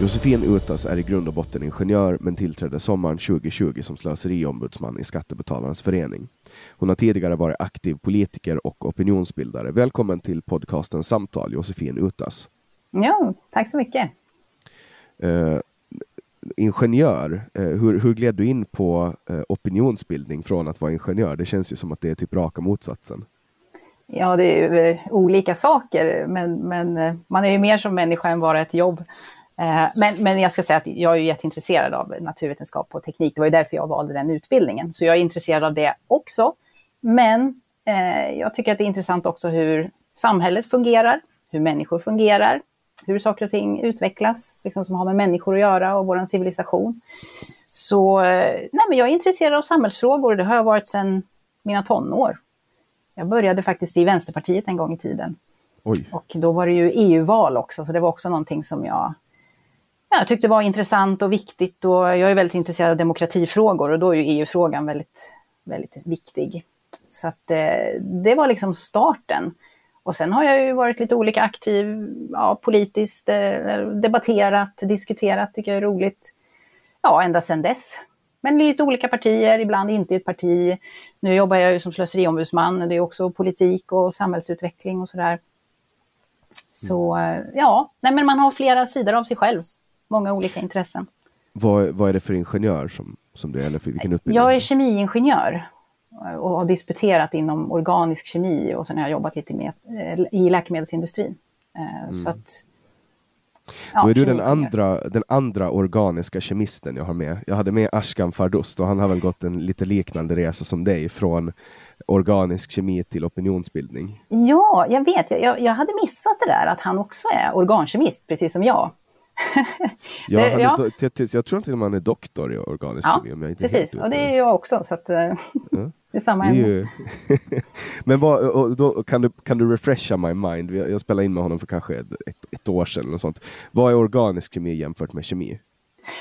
Josefin Utas är i grund och botten ingenjör men tillträdde sommaren 2020 som slöseriombudsman i Skattebetalarnas förening. Hon har tidigare varit aktiv politiker och opinionsbildare. Välkommen till podcasten Samtal, Josefin Utas. Ja, tack så mycket. Uh, ingenjör, uh, hur, hur gled du in på uh, opinionsbildning från att vara ingenjör? Det känns ju som att det är typ raka motsatsen. Ja, det är ju olika saker, men, men man är ju mer som människa än bara ett jobb. Men, men jag ska säga att jag är jätteintresserad av naturvetenskap och teknik. Det var ju därför jag valde den utbildningen. Så jag är intresserad av det också. Men eh, jag tycker att det är intressant också hur samhället fungerar, hur människor fungerar, hur saker och ting utvecklas, liksom som har med människor att göra och vår civilisation. Så eh, nej, men jag är intresserad av samhällsfrågor och det har jag varit sedan mina tonår. Jag började faktiskt i Vänsterpartiet en gång i tiden. Oj. Och då var det ju EU-val också, så det var också någonting som jag jag tyckte var intressant och viktigt och jag är väldigt intresserad av demokratifrågor och då är ju EU-frågan väldigt, väldigt viktig. Så att eh, det var liksom starten. Och sen har jag ju varit lite olika aktiv ja, politiskt, eh, debatterat, diskuterat, tycker jag är roligt. Ja, ända sedan dess. Men lite olika partier, ibland inte i ett parti. Nu jobbar jag ju som slöseriombudsman, det är också politik och samhällsutveckling och sådär. Så eh, ja, nej men man har flera sidor av sig själv många olika intressen. Vad, vad är det för ingenjör som, som du är, eller för vilken utbildning? Jag är kemiingenjör och har disputerat inom organisk kemi och sen har jag jobbat lite med, eh, i läkemedelsindustrin. Eh, mm. Så att, ja, Då är du den andra, den andra organiska kemisten jag har med. Jag hade med Ashkan Fardost och han har väl gått en lite liknande resa som dig från organisk kemi till opinionsbildning. Ja, jag vet. Jag, jag hade missat det där att han också är organkemist, precis som jag. Ja, det, ja. Do, jag, tror att man är doktor i organisk ja, kemi. Precis, och det är jag också. Så att, ja. det är samma ämne. Men vad, då, kan, du, kan du refresha my mind? Jag spelade in med honom för kanske ett, ett, år sedan. Och sånt. Vad är organisk kemi jämfört med kemi?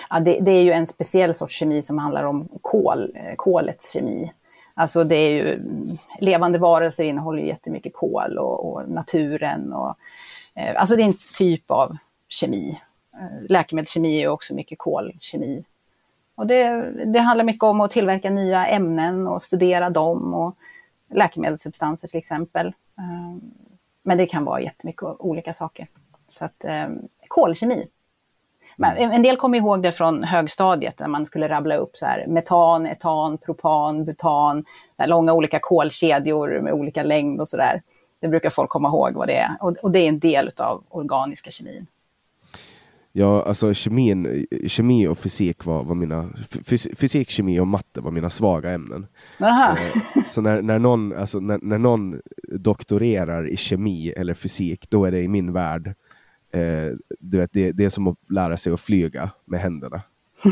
Ja, det, det, är ju en speciell sorts kemi som handlar om kol, eh, kolets kemi. Alltså det är ju, levande varelser innehåller ju jättemycket kol och, och naturen. Och, eh, alltså det är en typ av kemi. Läkemedelskemi är också mycket kolkemi. Och det, det handlar mycket om att tillverka nya ämnen och studera dem och läkemedelssubstanser till exempel. Ehm, men det kan vara jättemycket olika saker. Så att ehm, kolkemi. Men en del kommer ihåg det från högstadiet när man skulle rabbla upp så här metan, etan, propan, butan, långa olika kolkedjor med olika längd och sådär. Det brukar folk komma ihåg vad det är och det är en del av organiska kemin. Ja, alltså kemin, kemi och fysik var, var mina, fysik, kemi och matte var mina svaga ämnen. Aha. Eh, så när, när, någon, alltså när, när någon doktorerar i kemi eller fysik, då är det i min värld, eh, du vet, det, det är som att lära sig att flyga med händerna.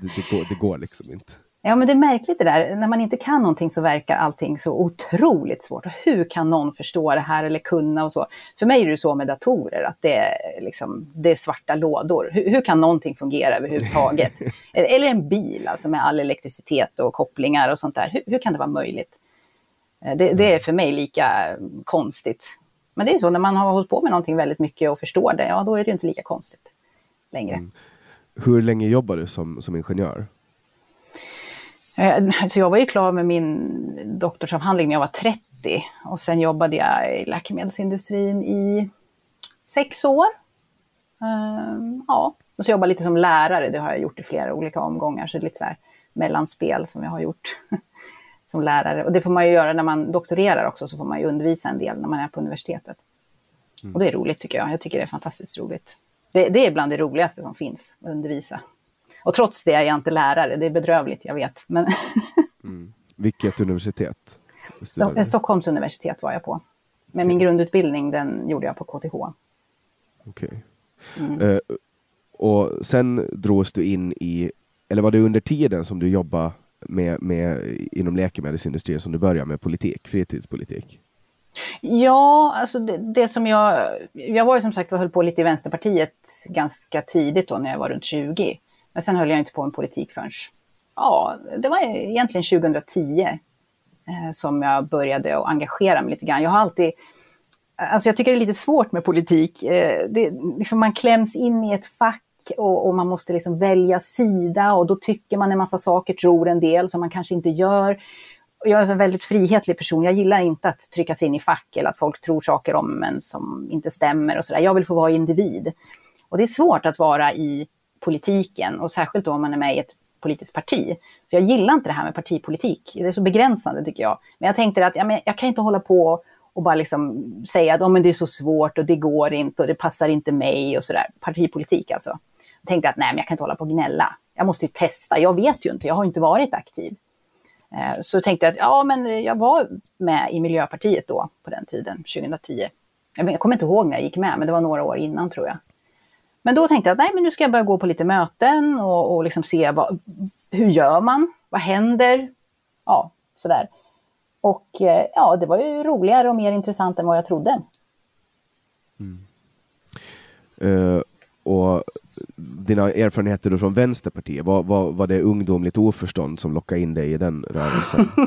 det, det, går, det går liksom inte. Ja, men det är märkligt det där. När man inte kan någonting så verkar allting så otroligt svårt. Och hur kan någon förstå det här eller kunna och så? För mig är det så med datorer, att det är, liksom, det är svarta lådor. Hur, hur kan någonting fungera överhuvudtaget? eller en bil, alltså med all elektricitet och kopplingar och sånt där. Hur, hur kan det vara möjligt? Eh, det, det, är för mig lika konstigt. Men det är så, när man har hållit på med någonting väldigt mycket och förstår det, ja då är det inte lika konstigt längre. Mm. Hur länge jobbar du som, som ingenjör? Eh, så jag var ju klar med min doktorsavhandling när jag var 30 och sen jobbade jag i läkemedelsindustrin i sex år. Ehm, ja, och så jobbade jag lite som lärare, det har jag gjort i flera olika omgångar, så det är lite så här mellanspel som jag har gjort som lärare. Och det får man ju göra när man doktorerar också, så får man ju undervisa en del när man är på universitetet. Mm. Och det är roligt tycker jag, jag tycker det är fantastiskt roligt. Det, det är bland det roligaste som finns, att undervisa. Och trots det är jag inte lärare, det är bedrövligt, jag vet. Men mm. Vilket universitet? St Stockholms universitet var jag på. Men okay. min grundutbildning den gjorde jag på KTH. Okej. Okay. Mm. Uh, och sen drogs du in i, eller var det under tiden som du jobbade med, med, inom läkemedelsindustrin som du började med politik, fritidspolitik? Ja, alltså det, det, som jag... Jag var ju som sagt, jag höll på lite i Vänsterpartiet ganska tidigt då när jag var runt 20. Men sen höll jag inte på med politik förrän, ja, det var egentligen 2010 eh, som jag började att engagera mig lite grann. Jag har alltid, alltså jag tycker det är lite svårt med politik. Eh, det, liksom man kläms in i ett fack och, och, man måste liksom välja sida och då tycker man en massa saker, tror en del som man kanske inte gör. Jag är en väldigt frihetlig person. Jag gillar inte att tryckas in i fack eller att folk tror saker om en som inte stämmer och sådär. Jag vill få vara individ. Och det är svårt att vara i politiken och särskilt då om man är med i ett politiskt parti. Så jag gillar inte det här med partipolitik. Det är så begränsande tycker jag. Men jag tänkte att ja, men jag kan inte hålla på och bara liksom säga att oh, men det är så svårt och det går inte och det passar inte mig och sådär. Partipolitik alltså. Jag tänkte att nej, men jag kan inte hålla på och gnälla. Jag måste ju testa. Jag vet ju inte, jag har inte varit aktiv. Eh, så tänkte jag att ja, men jag var med i Miljöpartiet då på den tiden, 2010. Jag kommer inte ihåg när jag gick med, men det var några år innan tror jag. Men då tänkte jag att nej, men nu ska jag börja gå på lite möten och, och liksom se vad, hur gör man? Vad händer? Ja, sådär. Och eh, ja, det var ju roligare och mer intressant än vad jag trodde. Mm. Uh, och dina erfarenheter då från Vänsterpartiet, var, var, var det ungdomligt oförstånd som lockade in dig i den rörelsen?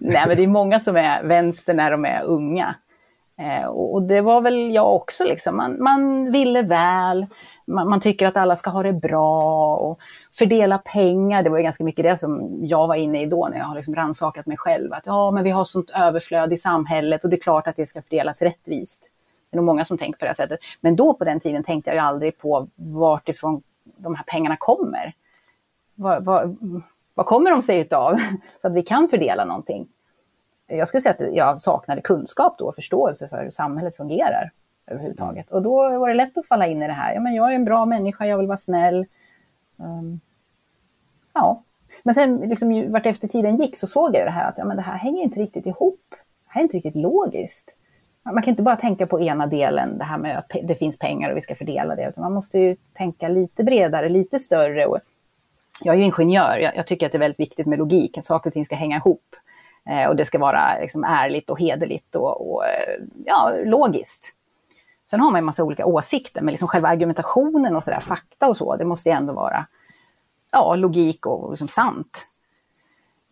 Nej, men det är många som är vänster när de är unga. Eh, och det var väl jag också, liksom. man, man ville väl, man, man, tycker att alla ska ha det bra och fördela pengar. Det var ju ganska mycket det som jag var inne i då när jag har liksom rannsakat mig själv. Att ja, men vi har sånt överflöd i samhället och det är klart att det ska fördelas rättvist. Det är nog många som tänker på det sättet. Men då på den tiden tänkte jag ju aldrig på vartifrån de här pengarna kommer. Vad, vad, vad kommer de sig utav? Så att vi kan fördela någonting jag skulle säga att jag saknade kunskap då, och förståelse för hur samhället fungerar överhuvudtaget. Och då var det lätt att falla in i det här. Ja, men jag är en bra människa, jag vill vara snäll. Um, ja, men sen liksom, vart efter tiden gick så såg jag det här att ja, men det här hänger inte riktigt ihop. Det här är inte riktigt logiskt. Man kan inte bara tänka på ena delen, det här med att det finns pengar och vi ska fördela det, utan man måste ju tänka lite bredare, lite större. Och jag är ju ingenjör, jag, jag tycker att det är väldigt viktigt med logik, att saker och ting ska hänga ihop. Eh, och det ska vara liksom ärligt och hederligt och, och eh, ja, logiskt. Sen har man en massa olika åsikter, men liksom själva argumentationen och sådär, fakta och så, det måste ändå vara ja, logik och liksom sant.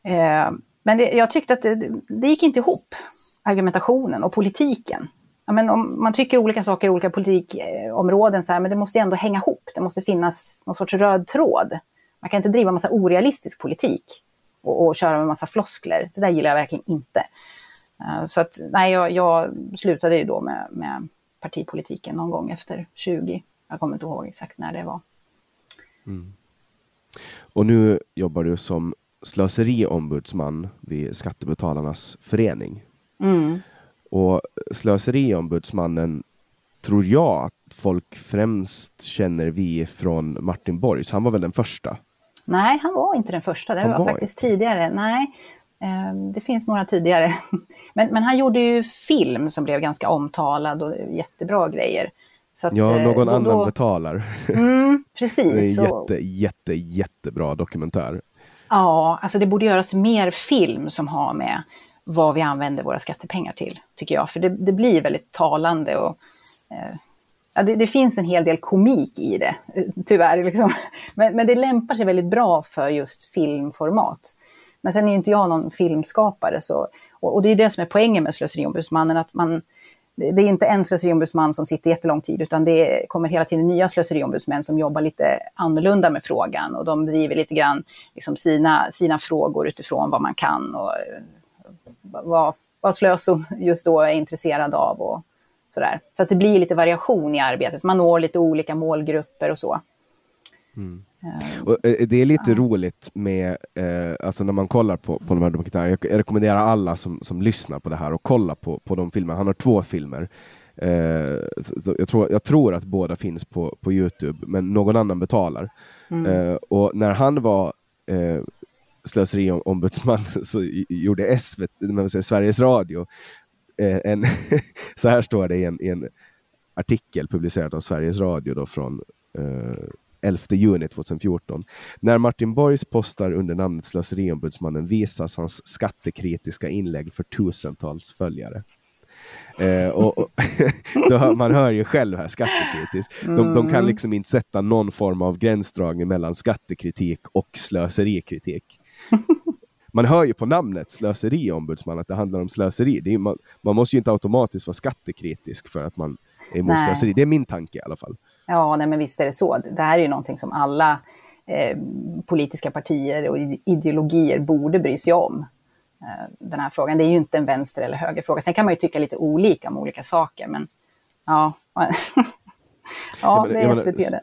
Eh, men det, jag tyckte att det, det gick inte ihop, argumentationen och politiken. Ja, men om man tycker olika saker i olika politikområden, så här, men det måste ändå hänga ihop. Det måste finnas någon sorts röd tråd. Man kan inte driva massa orealistisk politik och, och köra med massa floskler. Det där gillar jag verkligen inte. Uh, så att, nej, jag, jag, slutade ju då med, med partipolitiken någon gång efter 20. Jag kommer inte ihåg exakt när det var. Mm. Och nu jobbar du som slöseriombudsman vid Skattebetalarnas förening. Mm. Och slöseriombudsmannen tror jag att folk främst känner vi från Martin Borgs. Han var väl den första? Nej, han var inte den första. Det var, var faktiskt inte. tidigare. Nej, eh, det finns några tidigare. Men, men, han gjorde ju film som blev ganska omtalad och jättebra grejer. Att, ja, eh, någon då, annan då... betalar. Mm, precis. det är en jätte, jätte, jättebra dokumentär. Ja, alltså det borde göras mer film som har med vad vi använder våra skattepengar till, tycker jag. För det, det blir väldigt talande och eh, ja, det, det, finns en hel del komik i det, tyvärr. Liksom. Men, men, det lämpar sig väldigt bra för just filmformat. Men sen är ju inte jag någon filmskapare, så, och, och det är det som är poängen med Slöseriombudsmannen, att man det är inte en slöseriombudsman som sitter jättelång tid, utan det kommer hela tiden nya slöseriombudsmän som jobbar lite annorlunda med frågan och de driver lite grann liksom sina, sina frågor utifrån vad man kan och vad, vad Slöso just då är intresserad av och sådär. Så att det blir lite variation i arbetet. Man når lite olika målgrupper och så. Mm. Och det är lite uh. roligt med, eh, alltså när man kollar på, på de här dokumentärerna, jag, rekommenderar alla som, som lyssnar på det här att kolla på, på de filmerna. Han har två filmer. Eh, jag, tror, jag tror att båda finns på, på Youtube, men någon annan betalar. Mm. Eh, och när han var slöseriombudsman så gjorde SVT, Sveriges Radio eh, en, så här står det i en, i en, artikel publicerad av Sveriges Radio då från eh, 11 juni 2014. När Martin Borgs postar under namnet Slöseriombudsmannen visas hans skattekritiska inlägg för tusentals följare. Eh, och, och då, man hör ju själv här skattekritiskt. De, de, kan mm. liksom inte sätta någon form av gränsdragning mellan skattekritik och slöserikritik. Man hör ju på namnet slöseriombudsman att det handlar om slöseri. Är, man, man, måste ju inte automatiskt vara skattekritisk för att man är emot nej. slöseri. Det är min tanke i alla fall. Ja, nej, men visst är det så. Det här är ju någonting som alla eh, politiska partier och ideologier borde bry sig om. Eh, den här frågan. Det är ju inte en vänster eller högerfråga. Sen kan man ju tycka lite olika om olika saker, men ja. ja, det är SVT det.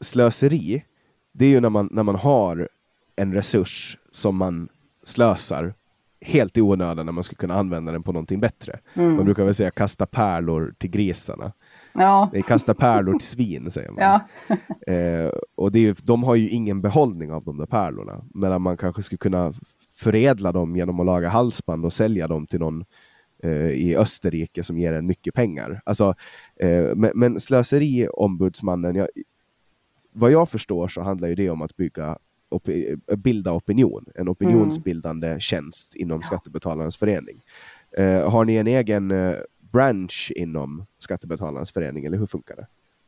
Slöseri, det är ju när man, när man har en resurs som man slösar helt i onödan när man skulle kunna använda den på någonting bättre. Mm. Man brukar väl säga kasta pärlor till grisarna. Ja. Nej, kasta pärlor till svin säger man. Ja. eh, och det är, de har ju ingen behållning av de där pärlorna. Medan man kanske skulle kunna förädla dem genom att laga halsband och sälja dem till någon eh, i Österrike som ger en mycket pengar. Alltså, eh, men, men slöseriombudsmannen, jag, vad jag förstår så handlar ju det om att bygga op bilda opinion, en opinionsbildande mm. tjänst inom ja. Skattebetalarnas förening. Eh, har ni en egen eh, branch inom Skattebetalarnas förening eller hur funkar det?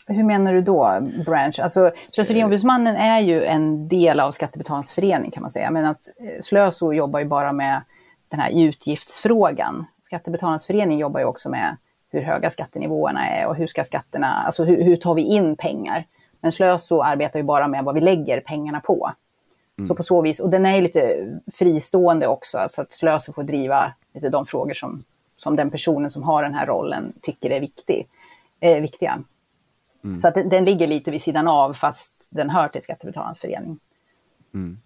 Hur menar du då, branch? Alltså, Slöseriombudsmannen är ju en del av Skattebetalarnas förening kan man säga, men att eh, Slöso jobbar ju bara med den här utgiftsfrågan. Skattebetalarnas förening jobbar ju också med hur höga skattenivåerna är och hur ska skatterna, alltså hur, hur tar vi in pengar? Men Slöso arbetar ju bara med vad vi lägger pengarna på. Mm. Så på så vis, och den är lite fristående också, så att Slöso får driva lite de frågor som, som den personen som har den här rollen tycker är viktig, eh, viktiga. Mm. Så att den, den, ligger lite vid sidan av fast den hör till Skattebetalarnas förening. Mm.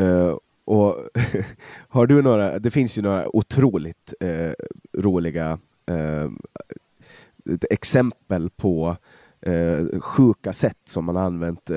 Uh, och har du några, det finns ju några otroligt uh, roliga uh, exempel på sjuka sätt som man har använt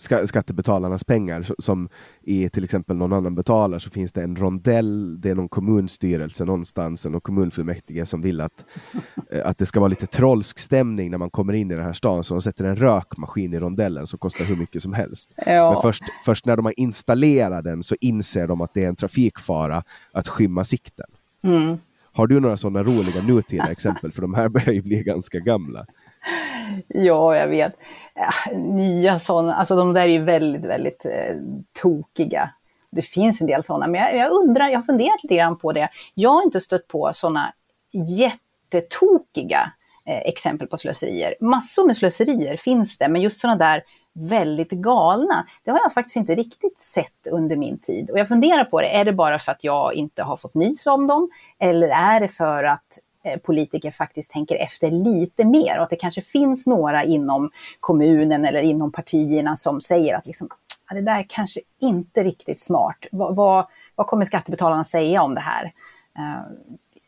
skattebetalarnas pengar. Som i till exempel någon annan betalar så finns det en rondell, det är någon kommunstyrelse någonstans, någon kommunfullmäktige som vill att, eh, att det ska vara lite trollsk stämning när man kommer in i den här stan. Så de sätter en rökmaskin i rondellen som kostar hur mycket som helst. Ja. Men först, först när de har installerat den så inser de att det är en trafikfara att skymma sikten. Mm. Har du några sådana roliga nutida exempel? För de här börjar ju bli ganska gamla. Ja, jag vet. Ja, nya sådana, alltså de där är ju väldigt, väldigt eh, tokiga. Det finns en del sådana, men jag, jag, undrar, jag har funderat lite grann på det. Jag har inte stött på sådana jättetokiga eh, exempel på slöserier. Massor med slöserier finns det, men just sådana där väldigt galna, det har jag faktiskt inte riktigt sett under min tid. Och jag funderar på det, är det bara för att jag inte har fått nys om dem? Eller är det för att Eh, politiker faktiskt tänker efter lite mer och att det kanske finns några inom kommunen eller inom partierna som säger att liksom, ja, det där är kanske inte riktigt smart. Vad, vad, vad kommer skattebetalarna säga om det här? Uh,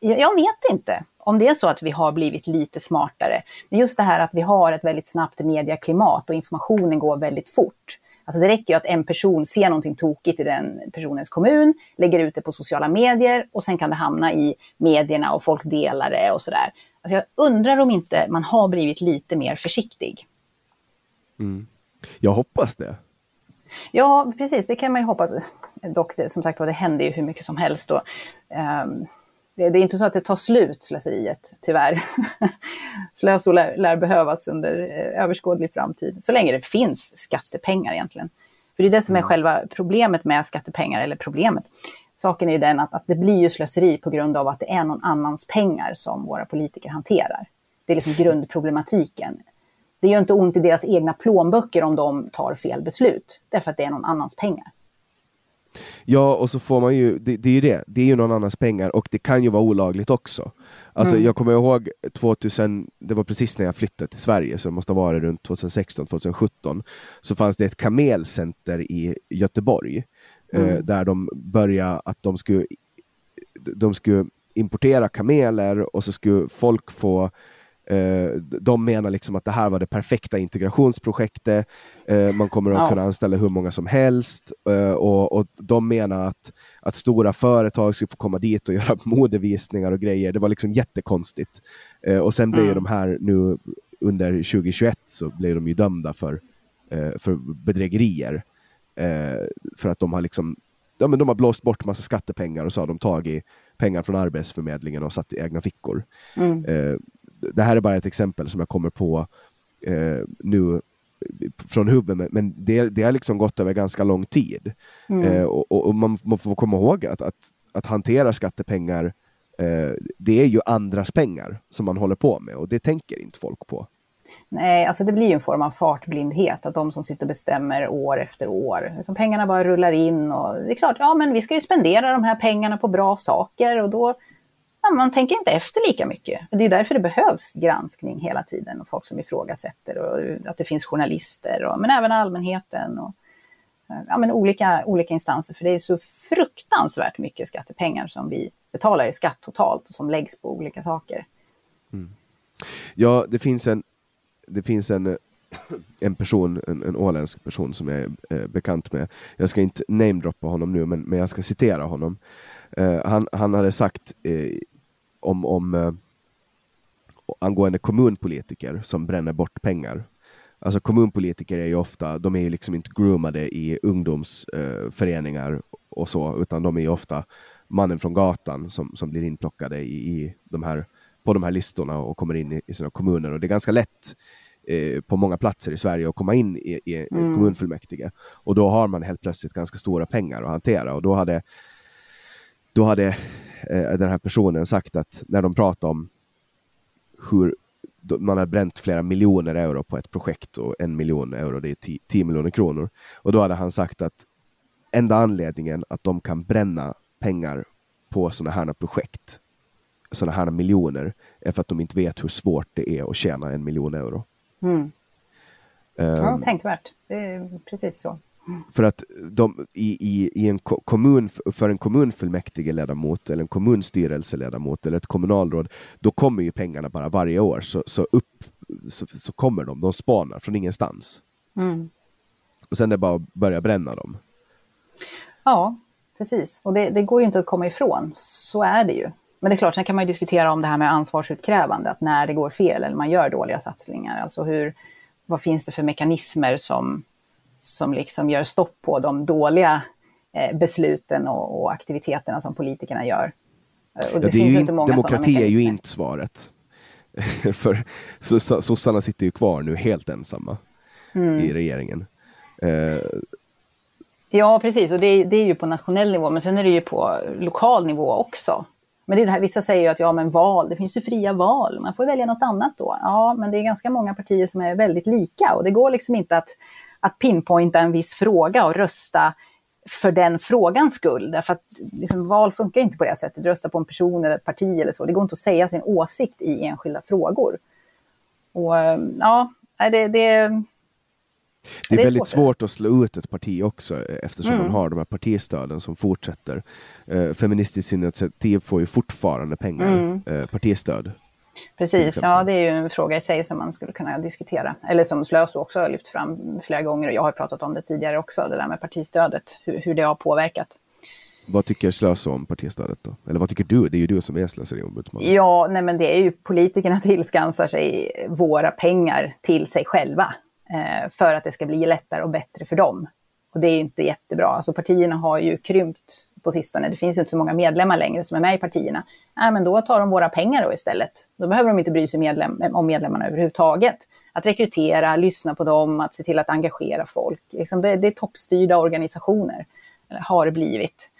jag vet inte om det är så att vi har blivit lite smartare. Men just det här att vi har ett väldigt snabbt medieklimat och informationen går väldigt fort. Alltså det räcker ju att en person ser någonting tokigt i den personens kommun, lägger ut det på sociala medier och sen kan det hamna i medierna och folk delar det och sådär. Alltså jag undrar om inte man har blivit lite mer försiktig. Mm. Jag hoppas det. Ja, precis, det kan man ju hoppas. Dock, som sagt det händer ju hur mycket som helst. Och, um, det, är inte så att det tar slut, slöseriet, tyvärr. Slösor lär, lär behövas under eh, överskådlig framtid, så länge det finns skattepengar egentligen. För det är det som är mm. själva problemet med skattepengar, eller problemet. Saken är ju den att, att det blir ju slöseri på grund av att det är någon annans pengar som våra politiker hanterar. Det är liksom grundproblematiken. Det gör inte ont i deras egna plånböcker om de tar fel beslut, därför att det är någon annans pengar. Ja, och så får man ju, det, det är ju det, det är ju någon annans pengar och det kan ju vara olagligt också. Alltså mm. jag kommer ihåg 2000, det var precis när jag flyttade till Sverige, så det måste ha varit runt 2016, 2017, så fanns det ett kamelcenter i Göteborg, eh, mm. eh, där de började att de skulle, de skulle importera kameler och så skulle folk få de menar liksom att det här var det perfekta integrationsprojektet. Eh, man kommer att kunna anställa hur många som helst eh, och, och, de menar att, att stora företag skulle få komma dit och göra modevisningar och grejer. Det var liksom jättekonstigt. och sen blev mm. de här nu under 2021 så blev de ju dömda för, för bedrägerier. för att de har liksom ja, men de har blåst bort massa skattepengar och så har de tagit pengar från Arbetsförmedlingen och satt i egna fickor. Mm det här är bara ett exempel som jag kommer på eh, nu från huvudet, men det, det har liksom gått över ganska lång tid. Mm. Eh, och, och, man, man får komma ihåg att, att, att hantera skattepengar, eh, det är ju andras pengar som man håller på med och det tänker inte folk på. Nej, alltså det blir ju en form av fartblindhet, att de som sitter och bestämmer år efter år, liksom pengarna bara rullar in och det är klart, ja men vi ska ju spendera de här pengarna på bra saker och då man tänker inte efter lika mycket. Det är därför det behövs granskning hela tiden och folk som ifrågasätter och att det finns journalister, och, men även allmänheten och eh, ja, men olika, olika instanser. För det är så fruktansvärt mycket skattepengar som vi betalar i skatt totalt och som läggs på olika saker. Mm. Ja, det finns en, det finns en, eh, en person, en, en åländsk person som jag är eh, bekant med. Jag ska inte namedroppa honom nu, men, men jag ska citera honom. Eh, han, han hade sagt eh, om, om eh, angående kommunpolitiker som bränner bort pengar. Alltså kommunpolitiker är ju ofta, de är ju liksom inte groomade i ungdomsföreningar eh, och så, utan de är ju ofta mannen från gatan som, som blir inplockade i, i de här, på de här listorna och kommer in i, i sina kommuner. Och det är ganska lätt eh, på många platser i Sverige att komma in i, i mm. kommunfullmäktige. Och då har man helt plötsligt ganska stora pengar att hantera. Och då hade, då hade eh, den här personen sagt att när de pratar om hur man har bränt flera miljoner euro på ett projekt och en miljon euro, det är 10 miljoner kronor. Och då hade han sagt att enda anledningen att de kan bränna pengar på sådana här projekt, sådana här miljoner, är för att de inte vet hur svårt det är att tjäna en miljon euro. Mm. Um, ja, tänkvärt. Det är precis så. För att de, i, i, i en kommun, för en kommunfullmäktigeledamot eller en kommunstyrelseledamot eller ett kommunalråd, då kommer ju pengarna bara varje år. Så, så upp så, så kommer de, de spanar från ingenstans. Mm. Och sen är det bara att börja bränna dem. Ja, precis. Och det, det, går ju inte att komma ifrån. Så är det ju. Men det är klart, sen kan man ju diskutera om det här med ansvarsutkrävande, att när det går fel eller man gör dåliga satsningar, alltså hur, vad finns det för mekanismer som som liksom gör stopp på de dåliga eh, besluten och, och, aktiviteterna som politikerna gör. Och det, ja, det är ju inte demokrati är ju inte svaret. För sossarna sitter ju kvar nu helt ensamma mm. i regeringen. Eh. Ja, precis. Och det är, det är ju på nationell nivå, men sen är det ju på lokal nivå också. Men det är det här, vissa säger ju att ja, men val, det finns ju fria val, man får välja något annat då. Ja, men det är ganska många partier som är väldigt lika och det går liksom inte att, att pinpointa en viss fråga och rösta för den frågans skull. Därför att liksom, val funkar inte på det sättet. Rösta på en person eller ett parti eller så. Det går inte att säga sin åsikt i enskilda frågor. Och ja, det, det, det är, det är väldigt svårt, svårt att slå ut ett parti också eftersom mm. man har de här partistöden som fortsätter. Eh, Feministiskt initiativ får ju fortfarande pengar, mm. eh, partistöd. Precis, ja det är ju en fråga i sig som man skulle kunna diskutera. Eller som Slöso också har lyft fram flera gånger och jag har pratat om det tidigare också, det där med partistödet, hur, hur det har påverkat. Vad tycker Slöso om partistödet då? Eller vad tycker du? Det är ju du som är slöseriombudsman. Ja, nej men det är ju politikerna tillskansar sig våra pengar till sig själva eh, för att det ska bli lättare och bättre för dem. Och det är ju inte jättebra. Alltså partierna har ju krympt på sistone. Det finns ju inte så många medlemmar längre som är med i partierna. Nej, men då tar de våra pengar då istället. Då behöver de inte bry sig medlem om medlemmarna överhuvudtaget. Att rekrytera, lyssna på dem, att se till att engagera folk. Liksom det, det är toppstyrda organisationer, eller har blivit.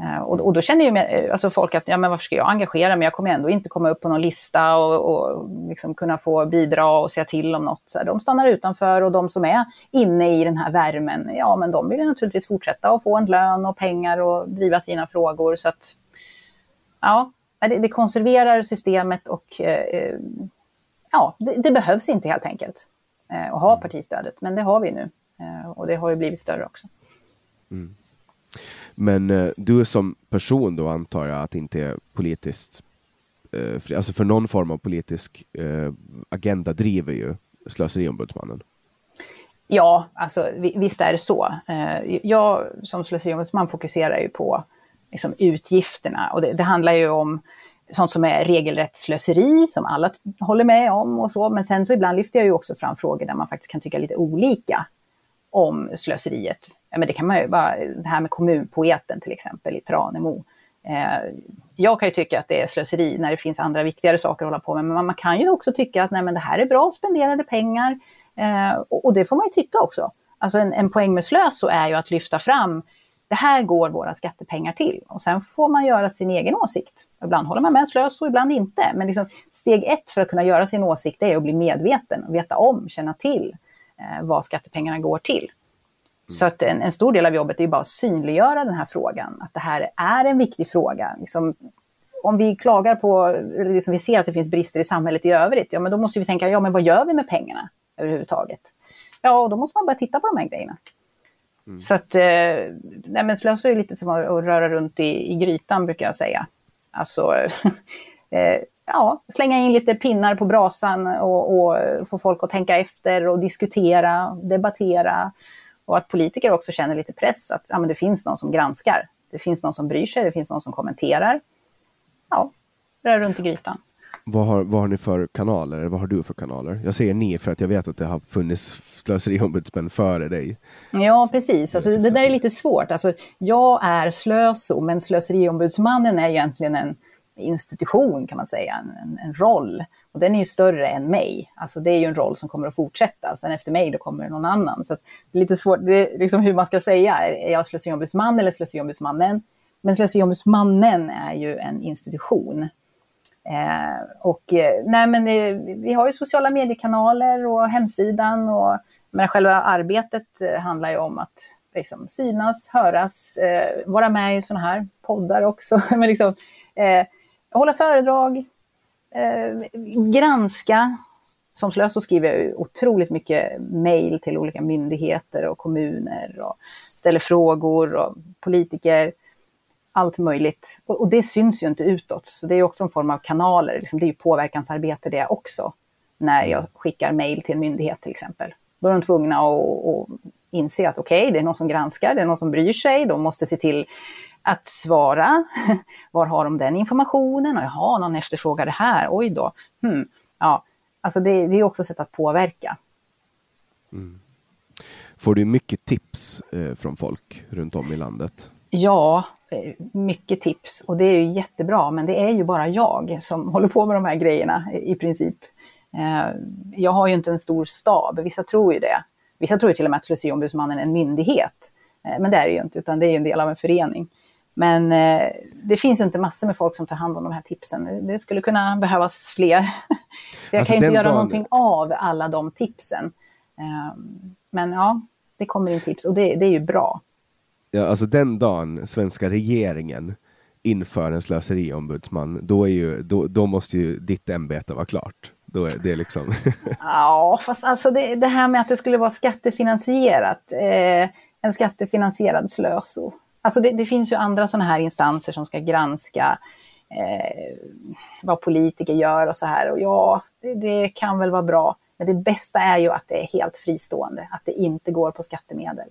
Eh, och, och, då känner ju eh, alltså folk att, ja men varför ska jag engagera mig? Jag kommer ändå inte komma upp på någon lista och, och liksom kunna få bidra och säga till om något. Så de stannar utanför och de som är inne i den här värmen, ja men de vill naturligtvis fortsätta och få en lön och pengar och driva sina frågor. Så att, ja, det, det konserverar systemet och eh, ja, det, det, behövs inte helt enkelt att ha partistödet, men det har vi nu. och det har ju blivit större också. Mm. Men eh, du som person då antar jag att inte är politiskt eh, fri, alltså för någon form av politisk eh, agenda driver ju Slöseriombudsmannen. Ja, alltså visst är det så. Eh, jag som slöseriombudsman fokuserar ju på liksom, utgifterna och det, det handlar ju om sånt som är regelrätt slöseri, som alla håller med om och så. Men sen så ibland lyfter jag ju också fram frågor där man faktiskt kan tycka lite olika om slöseriet. Ja, men det kan man ju bara, det här med kommunpoeten till exempel i Tranemo. Eh, jag kan ju tycka att det är slöseri när det finns andra viktigare saker att hålla på med, men man kan ju också tycka att nej, men det här är bra spenderade pengar. Eh, och, och, det får man ju tycka också. Alltså en, en poäng med slös är ju att lyfta fram det här går våra skattepengar till. Och sen får man göra sin egen åsikt. Ibland håller man med slös och ibland inte. Men liksom, steg ett för att kunna göra sin åsikt är att bli medveten, och veta om, känna till eh, vad skattepengarna går till. Mm. Så att en, en, stor del av jobbet är bara att synliggöra den här frågan, att det här är en viktig fråga. Liksom, om vi klagar på, eller liksom vi ser att det finns brister i samhället i övrigt, ja men då måste vi tänka, ja men vad gör vi med pengarna överhuvudtaget? Ja, och då måste man börja titta på de här grejerna. Mm. Så att, eh, nej men slösa är lite som att, att röra runt i, i grytan brukar jag säga. Alltså, eh, ja, slänga in lite pinnar på brasan och, och få folk att tänka efter och diskutera, debattera. Och att politiker också känner lite press att ja, men det finns någon som granskar. Det finns någon som bryr sig, det finns någon som kommenterar. Ja, rör runt i grytan. Vad har, vad har ni för kanaler? Vad har du för kanaler? Jag säger ni för att jag vet att det har funnits slöseriombudsmän före dig. Ja, precis. Alltså, det där är lite svårt. Alltså, jag är slöso, men slöseriombudsmannen är egentligen en institution kan man säga, en, en, roll. Och den är ju större än mig. Alltså det är ju en roll som kommer att fortsätta. Sen efter mig då kommer det någon annan. Så det är lite svårt, det är liksom hur man ska säga. Är jag slöseriombudsman eller slöseriombudsmannen? Men slöseriombudsmannen är ju en institution. Eh, och eh, nej men det, vi har ju sociala mediekanaler och hemsidan och men själva arbetet eh, handlar ju om att liksom, synas, höras, eh, vara med i sådana här poddar också. men liksom, eh, hålla föredrag, eh, granska. Som slös så skriver jag otroligt mycket mejl till olika myndigheter och kommuner och ställer frågor och politiker. Allt möjligt. Och, och det syns ju inte utåt. Så det är också en form av kanaler. Liksom, det är ju påverkansarbete det också. När jag skickar mejl till en myndighet till exempel. Då är de tvungna att, att inse att okej, okay, det är någon som granskar, det är någon som bryr sig, de måste se till att svara. Var har de den informationen? Och jaha, någon efterfrågar det här. Oj då. Hmm. Ja, alltså det, det är också sätt att påverka. Mm. Får du mycket tips eh, från folk runt om i landet? Ja, eh, mycket tips och det är ju jättebra, men det är ju bara jag som håller på med de här grejerna i princip. Eh, jag har ju inte en stor stab, vissa tror ju det. Vissa tror ju till och med att Slöseriombudsmannen är en myndighet. Eh, men det är det ju inte, utan det är ju en del av en förening. Men eh, det finns ju inte massor med folk som tar hand om de här tipsen. Det skulle kunna behövas fler. Jag alltså kan ju inte göra dagen... någonting av alla de tipsen. Eh, men ja, det kommer in tips och det, det är ju bra. Ja, alltså den dagen svenska regeringen inför en slöseriombudsman, då, är ju, då, då måste ju ditt ämbete vara klart. Då är det liksom... ja, fast alltså det, det, här med att det skulle vara skattefinansierat, eh, en skattefinansierad slöso. Alltså det, det finns ju andra sådana här instanser som ska granska eh, vad politiker gör och så här. Och ja, det, det, kan väl vara bra. Men det bästa är ju att det är helt fristående, att det inte går på skattemedel.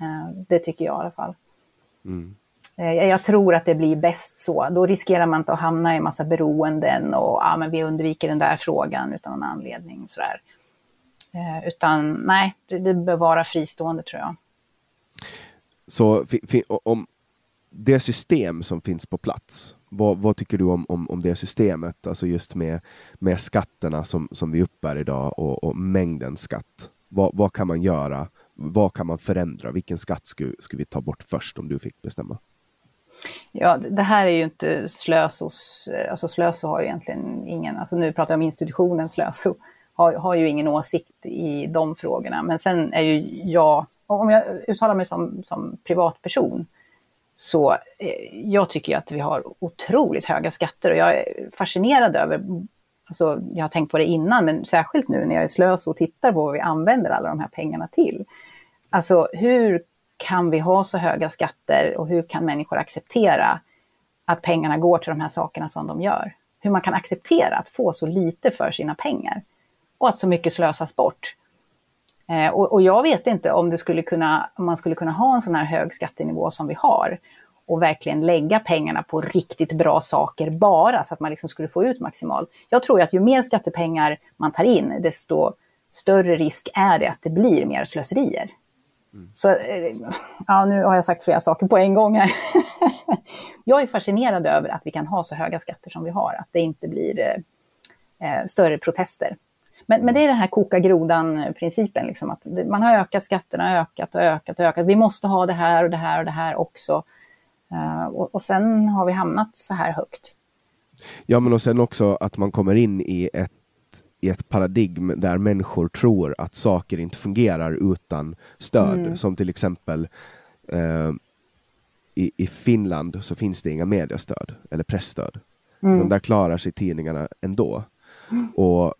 Eh, det tycker jag i alla fall. Mm. Eh, jag tror att det blir bäst så. Då riskerar man inte att hamna i massa beroenden och ja, men vi undviker den där frågan utan någon anledning. Sådär. Eh, utan nej, det, det bör vara fristående tror jag. Så om det system som finns på plats, vad, vad, tycker du om, om, om det systemet? Alltså just med, med skatterna som, som vi uppbär idag och, och mängden skatt. Vad, vad kan man göra? Vad kan man förändra? Vilken skatt skulle, skulle vi ta bort först om du fick bestämma? Ja, det här är ju inte Slösos, alltså Slöso har ju egentligen ingen, alltså nu pratar jag om institutionen Slöso, har, har ju ingen åsikt i de frågorna. Men sen är ju jag, om jag uttalar mig som, som privatperson, så eh, jag tycker att vi har otroligt höga skatter och jag är fascinerad över, alltså jag har tänkt på det innan, men särskilt nu när jag är slös och tittar på vad vi använder alla de här pengarna till. Alltså hur kan vi ha så höga skatter och hur kan människor acceptera att pengarna går till de här sakerna som de gör? Hur man kan acceptera att få så lite för sina pengar och att så mycket slösas bort. Eh, och, och, jag vet inte om, det skulle kunna, man skulle kunna ha en sån här hög skattenivå som vi har och verkligen lägga pengarna på riktigt bra saker bara så att man liksom skulle få ut maximalt. Jag tror att ju mer skattepengar man tar in, desto större risk är det att det blir mer slöserier. Mm. Så, eh, ja, nu har jag sagt flera saker på en gång här. jag är fascinerad över att vi kan ha så höga skatter som vi har, att det inte blir eh, eh större protester. Men, men det är den här koka grodan-principen, liksom, att man har ökat skatterna, ökat och ökat och ökat. Vi måste ha det här och det här och det här också. Uh, och, och sen har vi hamnat så här högt. Ja, men och sen också att man kommer in i ett i ett paradigm där människor tror att saker inte fungerar utan stöd. Mm. Som till exempel eh, i, i, Finland så finns det inga mediestöd eller pressstöd. Mm. De där klarar sig tidningarna ändå. Mm. Och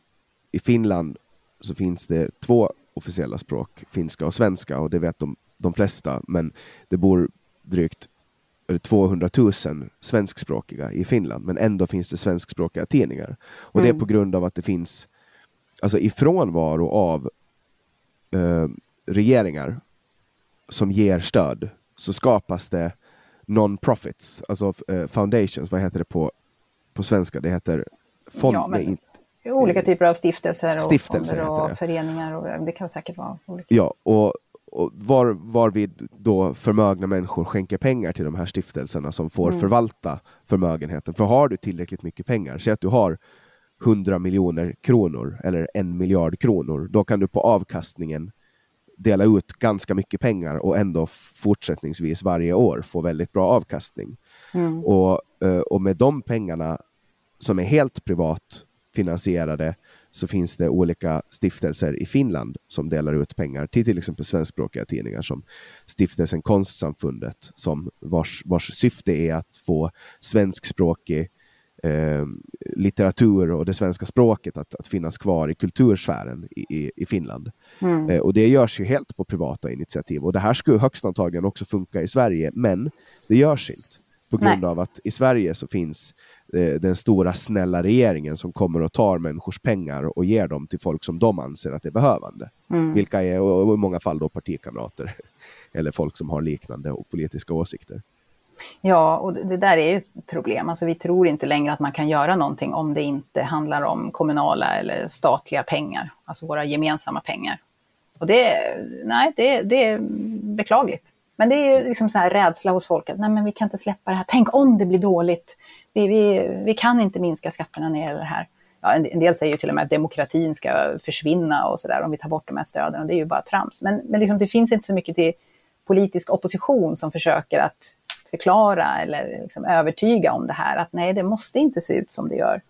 i Finland så finns det två officiella språk, finska och svenska, och det vet de, de flesta, men det bor drygt 200 000 svenskspråkiga i Finland, men ändå finns det svenskspråkiga tidningar. Och mm. det är mm. på grund av att det finns alltså i frånvaro av eh, regeringar som ger stöd så skapas det non-profits, alltså eh, foundations, vad heter det på, på svenska? Det heter fond, ja, men, olika typer av stiftelser och stiftelser och föreningar. Och, det kan säkert vara olika. Ja, och, och var, varvid då förmögna människor skänker pengar till de här stiftelserna som får mm. förvalta förmögenheten. För har du tillräckligt mycket pengar, säg att du har 100 miljoner kronor eller en miljard kronor, då kan du på avkastningen dela ut ganska mycket pengar och ändå fortsättningsvis varje år få väldigt bra avkastning. Mm. Och, eh, och med de pengarna som är helt privat finansierade så finns det olika stiftelser i Finland som delar ut pengar till till exempel svenskspråkiga tidningar som stiftelsen Konstsamfundet som vars, vars syfte är att få svenskspråkig eh, litteratur och det svenska språket att, att finnas kvar i kultursfären i, i, i Finland. Mm. Eh, och det görs ju helt på privata initiativ och det här skulle högst antagligen också funka i Sverige, men det görs inte på grund Nej. av att i Sverige så finns den stora snälla regeringen som kommer och tar människors pengar och ger dem till folk som de anser att det är behövande. Mm. Vilka är och i många fall då partikamrater eller folk som har liknande och politiska åsikter. Ja, och det där är ju ett problem. Alltså, vi tror inte längre att man kan göra någonting om det inte handlar om kommunala eller statliga pengar, alltså våra gemensamma pengar. Och det, nej, det, det är beklagligt. Men det är ju liksom så här rädsla hos folk att nej men vi kan inte släppa det här. Tänk om det blir dåligt. Vi, vi, vi kan inte minska skatterna när det gäller det här. Ja, en, del säger ju till och med att demokratin ska försvinna och sådär om vi tar bort de här stöden. Och det är ju bara trams. Men, men liksom, det finns inte så mycket till politisk opposition som försöker att förklara eller liksom övertyga om det här. Att nej, det måste inte se ut som det gör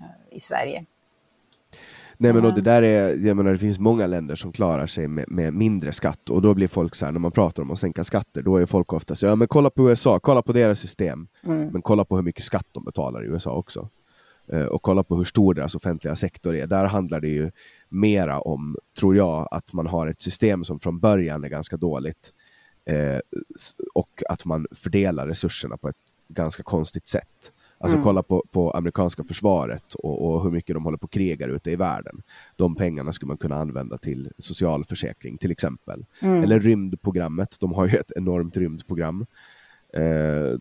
eh, i Sverige. Nej men och det där är, jag menar det finns många länder som klarar sig med, med mindre skatt och då blir folk så här, när man pratar om att sänka skatter, då är folk ofta så ja men kolla på USA, kolla på deras system, mm. men kolla på hur mycket skatt de betalar i USA också. Uh, och kolla på hur stor deras offentliga sektor är. Där handlar det ju mera om, tror jag, att man har ett system som från början är ganska dåligt uh, och att man fördelar resurserna på ett ganska konstigt sätt. Alltså mm. kolla på, på amerikanska försvaret och, och, hur mycket de håller på och krigar ute i världen. De pengarna skulle man kunna använda till socialförsäkring till exempel. Mm. Eller rymdprogrammet, de har ju ett enormt rymdprogram eh,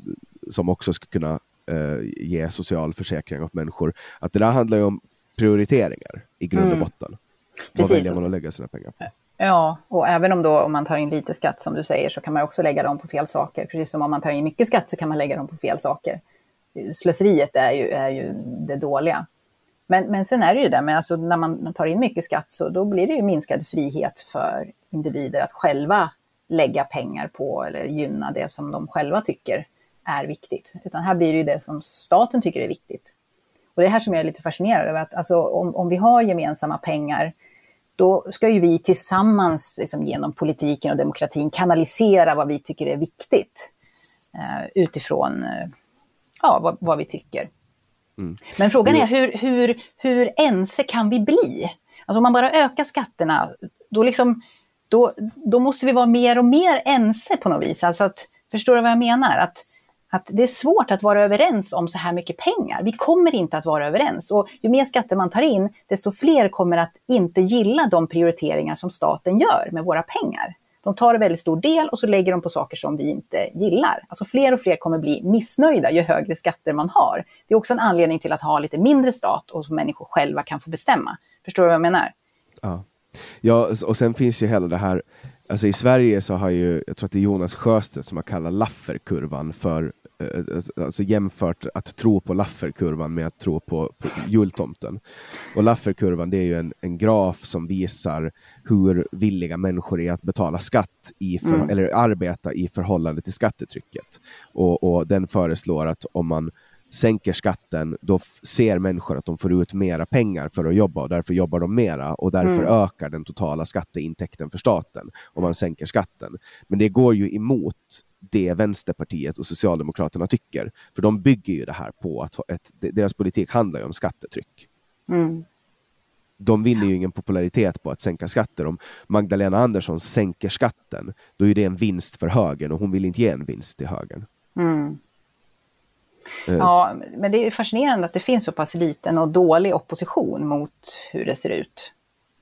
som också skulle kunna eh, ge socialförsäkring åt människor. Att det där handlar ju om prioriteringar i grund och mm. botten. Vad väljer man att lägga sina pengar på? Ja, och även om, då, om man tar in lite skatt som du säger så kan man också lägga dem på fel saker. Precis som om man tar in mycket skatt så kan man lägga dem på fel saker slöseriet är ju, är ju det dåliga. Men, men sen är det ju det, men alltså när man tar in mycket skatt så då blir det ju minskad frihet för individer att själva lägga pengar på eller gynna det som de själva tycker är viktigt. Utan här blir det ju det som staten tycker är viktigt. Och det är här som jag är lite fascinerad över, att alltså, om, om vi har gemensamma pengar, då ska ju vi tillsammans liksom, genom politiken och demokratin kanalisera vad vi tycker är viktigt eh, utifrån eh, ja, vad, vad vi tycker. Mm. Men frågan är hur, hur, hur ense kan vi bli? Alltså om man bara ökar skatterna, då, liksom, då, då måste vi vara mer och mer ense på något vis. Alltså att, förstår du vad jag menar? Att, att det är svårt att vara överens om så här mycket pengar. Vi kommer inte att vara överens. Och ju mer skatter man tar in, desto fler kommer att inte gilla de prioriteringar som staten gör med våra pengar. De tar en väldigt stor del och så lägger de på saker som vi inte gillar. Alltså fler och fler kommer bli missnöjda ju högre skatter man har. Det är också en anledning till att ha lite mindre stat och som människor själva kan få bestämma. Förstår du vad jag menar? Ja. Ja, och sen finns ju hela det här, alltså i Sverige så har ju, jag tror att det är Jonas Sjöstedt som har kallat Lafferkurvan för alltså, alltså jämfört att tro på Lafferkurvan med att tro på, på jultomten. Och Lafferkurvan det är ju en, en graf som visar hur villiga människor är att betala skatt i för, mm. eller arbeta i förhållande till skattetrycket. Och, och den föreslår att om man sänker skatten, då ser människor att de får ut mera pengar för att jobba och därför jobbar de mera och därför mm. ökar den totala skatteintäkten för staten om man sänker skatten. Men det går ju emot det Vänsterpartiet och Socialdemokraterna tycker. För de bygger ju det här på att ett, deras politik handlar ju om skattetryck. Mm. De vinner ju ingen popularitet på att sänka skatter. Om Magdalena Andersson sänker skatten, då är det en vinst för högern och hon vill inte ge en vinst till högern. Mm. Eh, ja, men det är fascinerande att det finns så pass liten och dålig opposition mot hur det ser ut.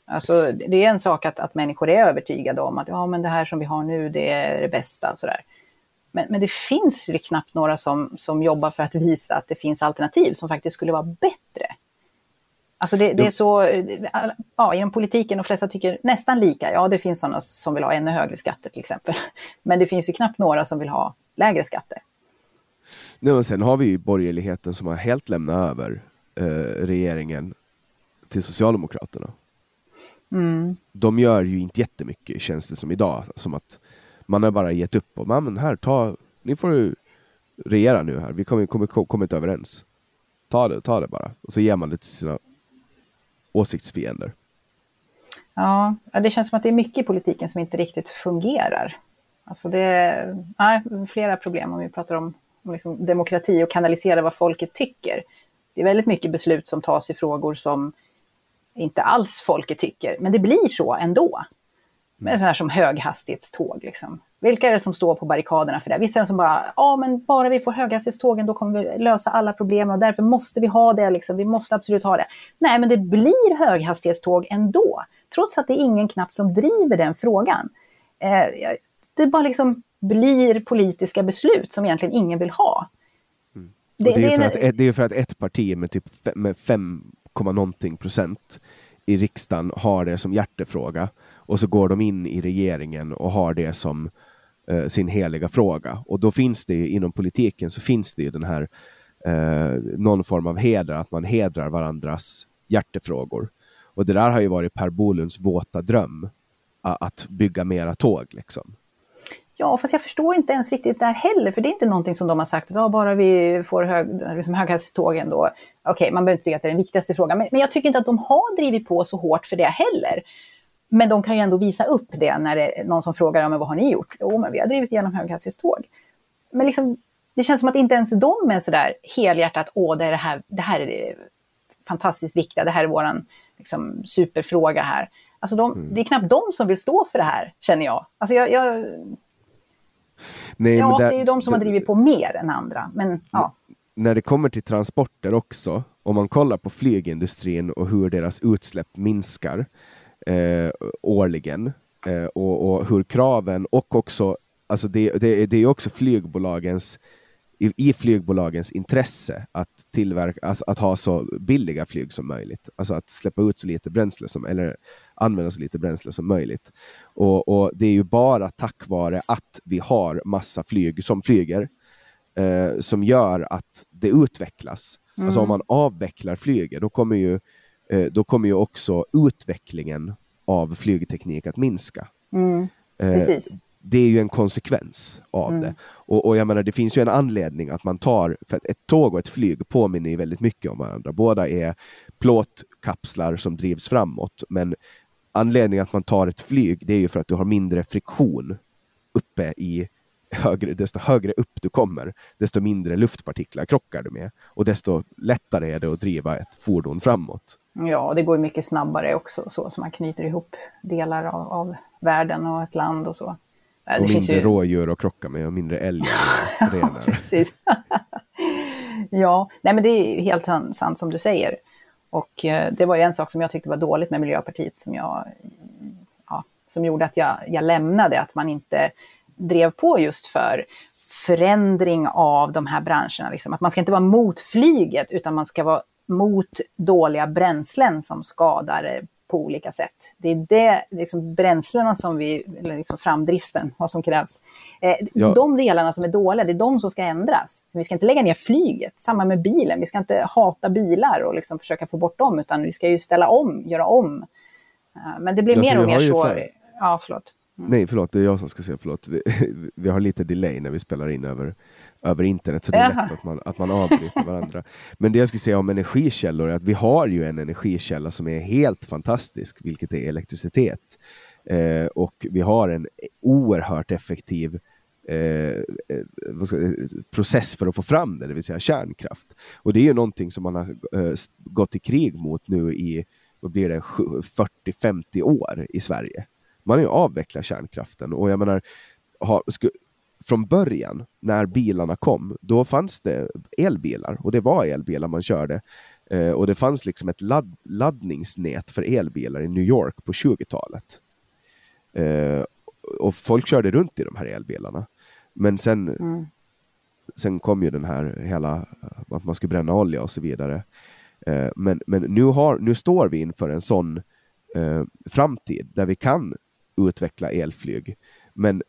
Alltså, det är en sak att, att människor är övertygade om att ja, men det här som vi har nu, det är det bästa. Sådär. Men, men det finns ju knappt några som, som jobbar för att visa att det finns alternativ som faktiskt skulle vara bättre. Alltså det, det är så, ja, inom politiken, de flesta tycker nästan lika. Ja, det finns sådana som vill ha ännu högre skatter till exempel. Men det finns ju knappt några som vill ha lägre skatter. Nej, men sen har vi ju borgerligheten som har helt lämnat över eh, regeringen till Socialdemokraterna. Mm. De gör ju inte jättemycket känns det som idag. Som att man har bara gett upp och men här, ta, ni får ju regera nu här, vi kommer, kommer, inte överens. Ta det, ta det bara. Och så ger man det till sina åsiktsfiender. Ja, det känns som att det är mycket i politiken som inte riktigt fungerar. Alltså det är flera problem om vi pratar om liksom demokrati och kanalisera vad folket tycker. Det är väldigt mycket beslut som tas i frågor som inte alls folket tycker, men det blir så ändå med sådana här som höghastighetståg. Liksom. Vilka är det som står på barrikaderna för det? Vissa är det som bara, ja men bara vi får höghastighetstågen då kommer vi lösa alla problem och därför måste vi ha det, liksom. vi måste absolut ha det. Nej, men det blir höghastighetståg ändå, trots att det är ingen knapp som driver den frågan. Eh, det bara liksom blir politiska beslut som egentligen ingen vill ha. Mm. Det, det, är för att, det är för att ett parti med typ 5, någonting procent i riksdagen har det som hjärtefråga och så går de in i regeringen och har det som eh, sin heliga fråga. Och då finns det ju, inom politiken så finns det ju den här eh, någon form av heder, att man hedrar varandras hjärtefrågor. Och det där har ju varit Per Bolunds våta dröm, att bygga mera tåg. Liksom. Ja, fast jag förstår inte ens riktigt där heller, för det är inte någonting som de har sagt att ja, bara vi får hög, liksom höghastighetstågen då. Okej, okay, man behöver inte tycka att det är den viktigaste frågan, men, men jag tycker inte att de har drivit på så hårt för det heller. Men de kan ju ändå visa upp det när det är någon som frågar, ja, men vad har ni gjort? Jo, men vi har drivit igenom höghastighetståg. Men liksom, det känns som att inte ens de är sådär helhjärtat, åh, det, är det, här, det här är det fantastiskt viktiga, det här är vår liksom, superfråga här. Alltså de, mm. det är knappt de som vill stå för det här, känner jag. Alltså jag, jag Nej, ja, det, det, är ju de som har drivit på mer än andra. Men, ja. När det kommer till transporter också, om man kollar på flygindustrin och hur deras utsläpp minskar eh, årligen eh, och, och, hur kraven och också, alltså det, det, det är också flygbolagens i, i flygbolagens intresse att, tillverka, alltså att ha så billiga flyg som möjligt. Alltså att släppa ut så lite bränsle som, eller använda så lite bränsle som möjligt. Och, och det är ju bara tack vare att vi har massa flyg som flyger eh, som gör att det utvecklas. Mm. Alltså om man avvecklar flyget, då kommer ju, eh, då kommer ju också utvecklingen av flygteknik att minska. Mm. Eh, det är ju en konsekvens av mm. det. Och, och, jag menar, det finns ju en anledning att man tar, för ett tåg och ett flyg påminner ju väldigt mycket om varandra. Båda är plåtkapslar som drivs framåt, men anledningen att man tar ett flyg, det är ju för att du har mindre friktion uppe i högre, desto högre upp du kommer, desto mindre luftpartiklar krockar du med och desto lättare är det att driva ett fordon framåt. Ja, det går mycket snabbare också, så, så man knyter ihop delar av, av världen och ett land och så. Och det mindre ju... rådjur att krocka med och mindre älgar och renar. Precis. ja, nej men det är helt sant som du säger. Och eh, det var ju en sak som jag tyckte var dåligt med Miljöpartiet som, jag, ja, som gjorde att jag, jag lämnade, att man inte drev på just för förändring av de här branscherna. Liksom. Att man ska inte vara mot flyget, utan man ska vara mot dåliga bränslen som skadar på olika sätt. Det är det, liksom bränslena som vi, eller liksom framdriften, vad som krävs. Eh, ja. De delarna som är dåliga, det är de som ska ändras. Vi ska inte lägga ner flyget, samma med bilen. Vi ska inte hata bilar och liksom försöka få bort dem, utan vi ska ju ställa om, göra om. Eh, men det blir alltså, mer och mer så. För... Ja, förlåt. Mm. Nej, förlåt, det är jag som ska säga förlåt. Vi, vi har lite delay när vi spelar in över över internet, så det är lätt att man, att man avbryter varandra. Men det jag skulle säga om energikällor är att vi har ju en energikälla som är helt fantastisk, vilket är elektricitet. Eh, och vi har en oerhört effektiv eh, eh process för att få fram det, det vill säga kärnkraft. Och det är ju någonting som man har eh, gått i krig mot nu i vad blir det, 40-50 år i Sverige. Man har ju avvecklat kärnkraften och jag menar, har, sku, från början, när bilarna kom, då fanns det elbilar och det var elbilar man körde. Eh, och det fanns liksom ett ladd laddningsnät för elbilar i New York på 20-talet. Eh, och folk körde runt i de här elbilarna. Men sen, mm. sen kom ju den här hela, att man skulle bränna olja och så vidare. Eh, men men nu, har, nu står vi inför en sån eh, framtid där vi kan utveckla elflyg. Men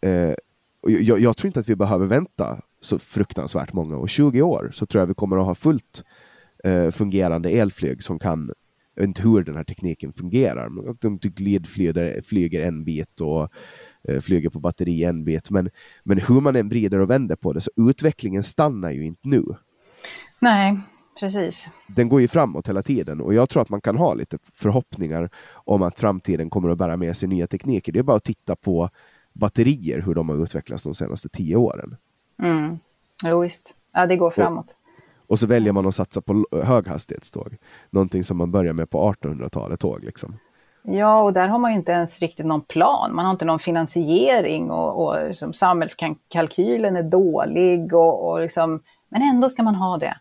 eh, jag, jag, tror inte att vi behöver vänta så fruktansvärt många år. 20 år så tror jag vi kommer att ha fullt eh, fungerande elflyg som kan, jag vet inte hur den här tekniken fungerar, men de glidflyger flyger en bit och eh, flyger på batteri en bit. Men, men hur man än vrider och vänder på det så utvecklingen stannar ju inte nu. Nej, precis. Den går ju framåt hela tiden och jag tror att man kan ha lite förhoppningar om att framtiden kommer att bära med sig nya tekniker. Det är bara att titta på batterier, hur de har utvecklats de senaste tio åren. Mm. Jo, visst. Ja, det går framåt. Och, och så väljer man att satsa på höghastighetståg. Någonting som man börjar med på 1800-talet tåg. Liksom. Ja, och där har man ju inte ens riktigt någon plan. Man har inte någon finansiering och, och liksom, samhällskalkylen är dålig. Och, och liksom, men ändå ska man ha det.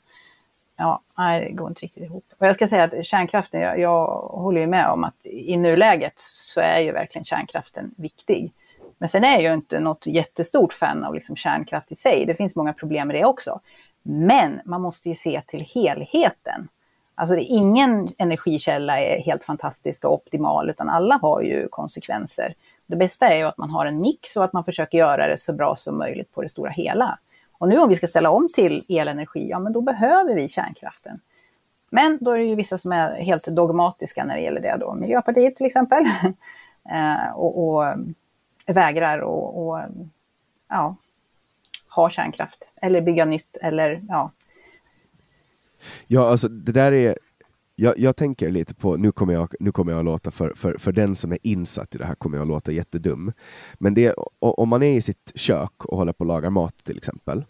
Ja, nej, det går inte riktigt ihop. Och jag ska säga att kärnkraften, jag, jag håller ju med om att i nuläget så är ju verkligen kärnkraften viktig. Men sen är jag ju inte något jättestort fan av liksom kärnkraft i sig. Det finns många problem med det också. Men man måste ju se till helheten. Alltså ingen energikälla är helt fantastisk och optimal, utan alla har ju konsekvenser. Det bästa är ju att man har en mix och att man försöker göra det så bra som möjligt på det stora hela. Och nu om vi ska ställa om till elenergi, ja men då behöver vi kärnkraften. Men då är det ju vissa som är helt dogmatiska när det gäller det då. Miljöpartiet till exempel. Eh, och, och, vägrar och, och ja, ha kärnkraft. Eller bygga nytt eller ja. Ja, alltså det där är jag, jag, tänker lite på, nu kommer jag, nu kommer jag att låta, för, för, för den som är insatt i det här kommer jag att låta jättedum. Men det, om man är i sitt kök och håller på att laga mat till exempel,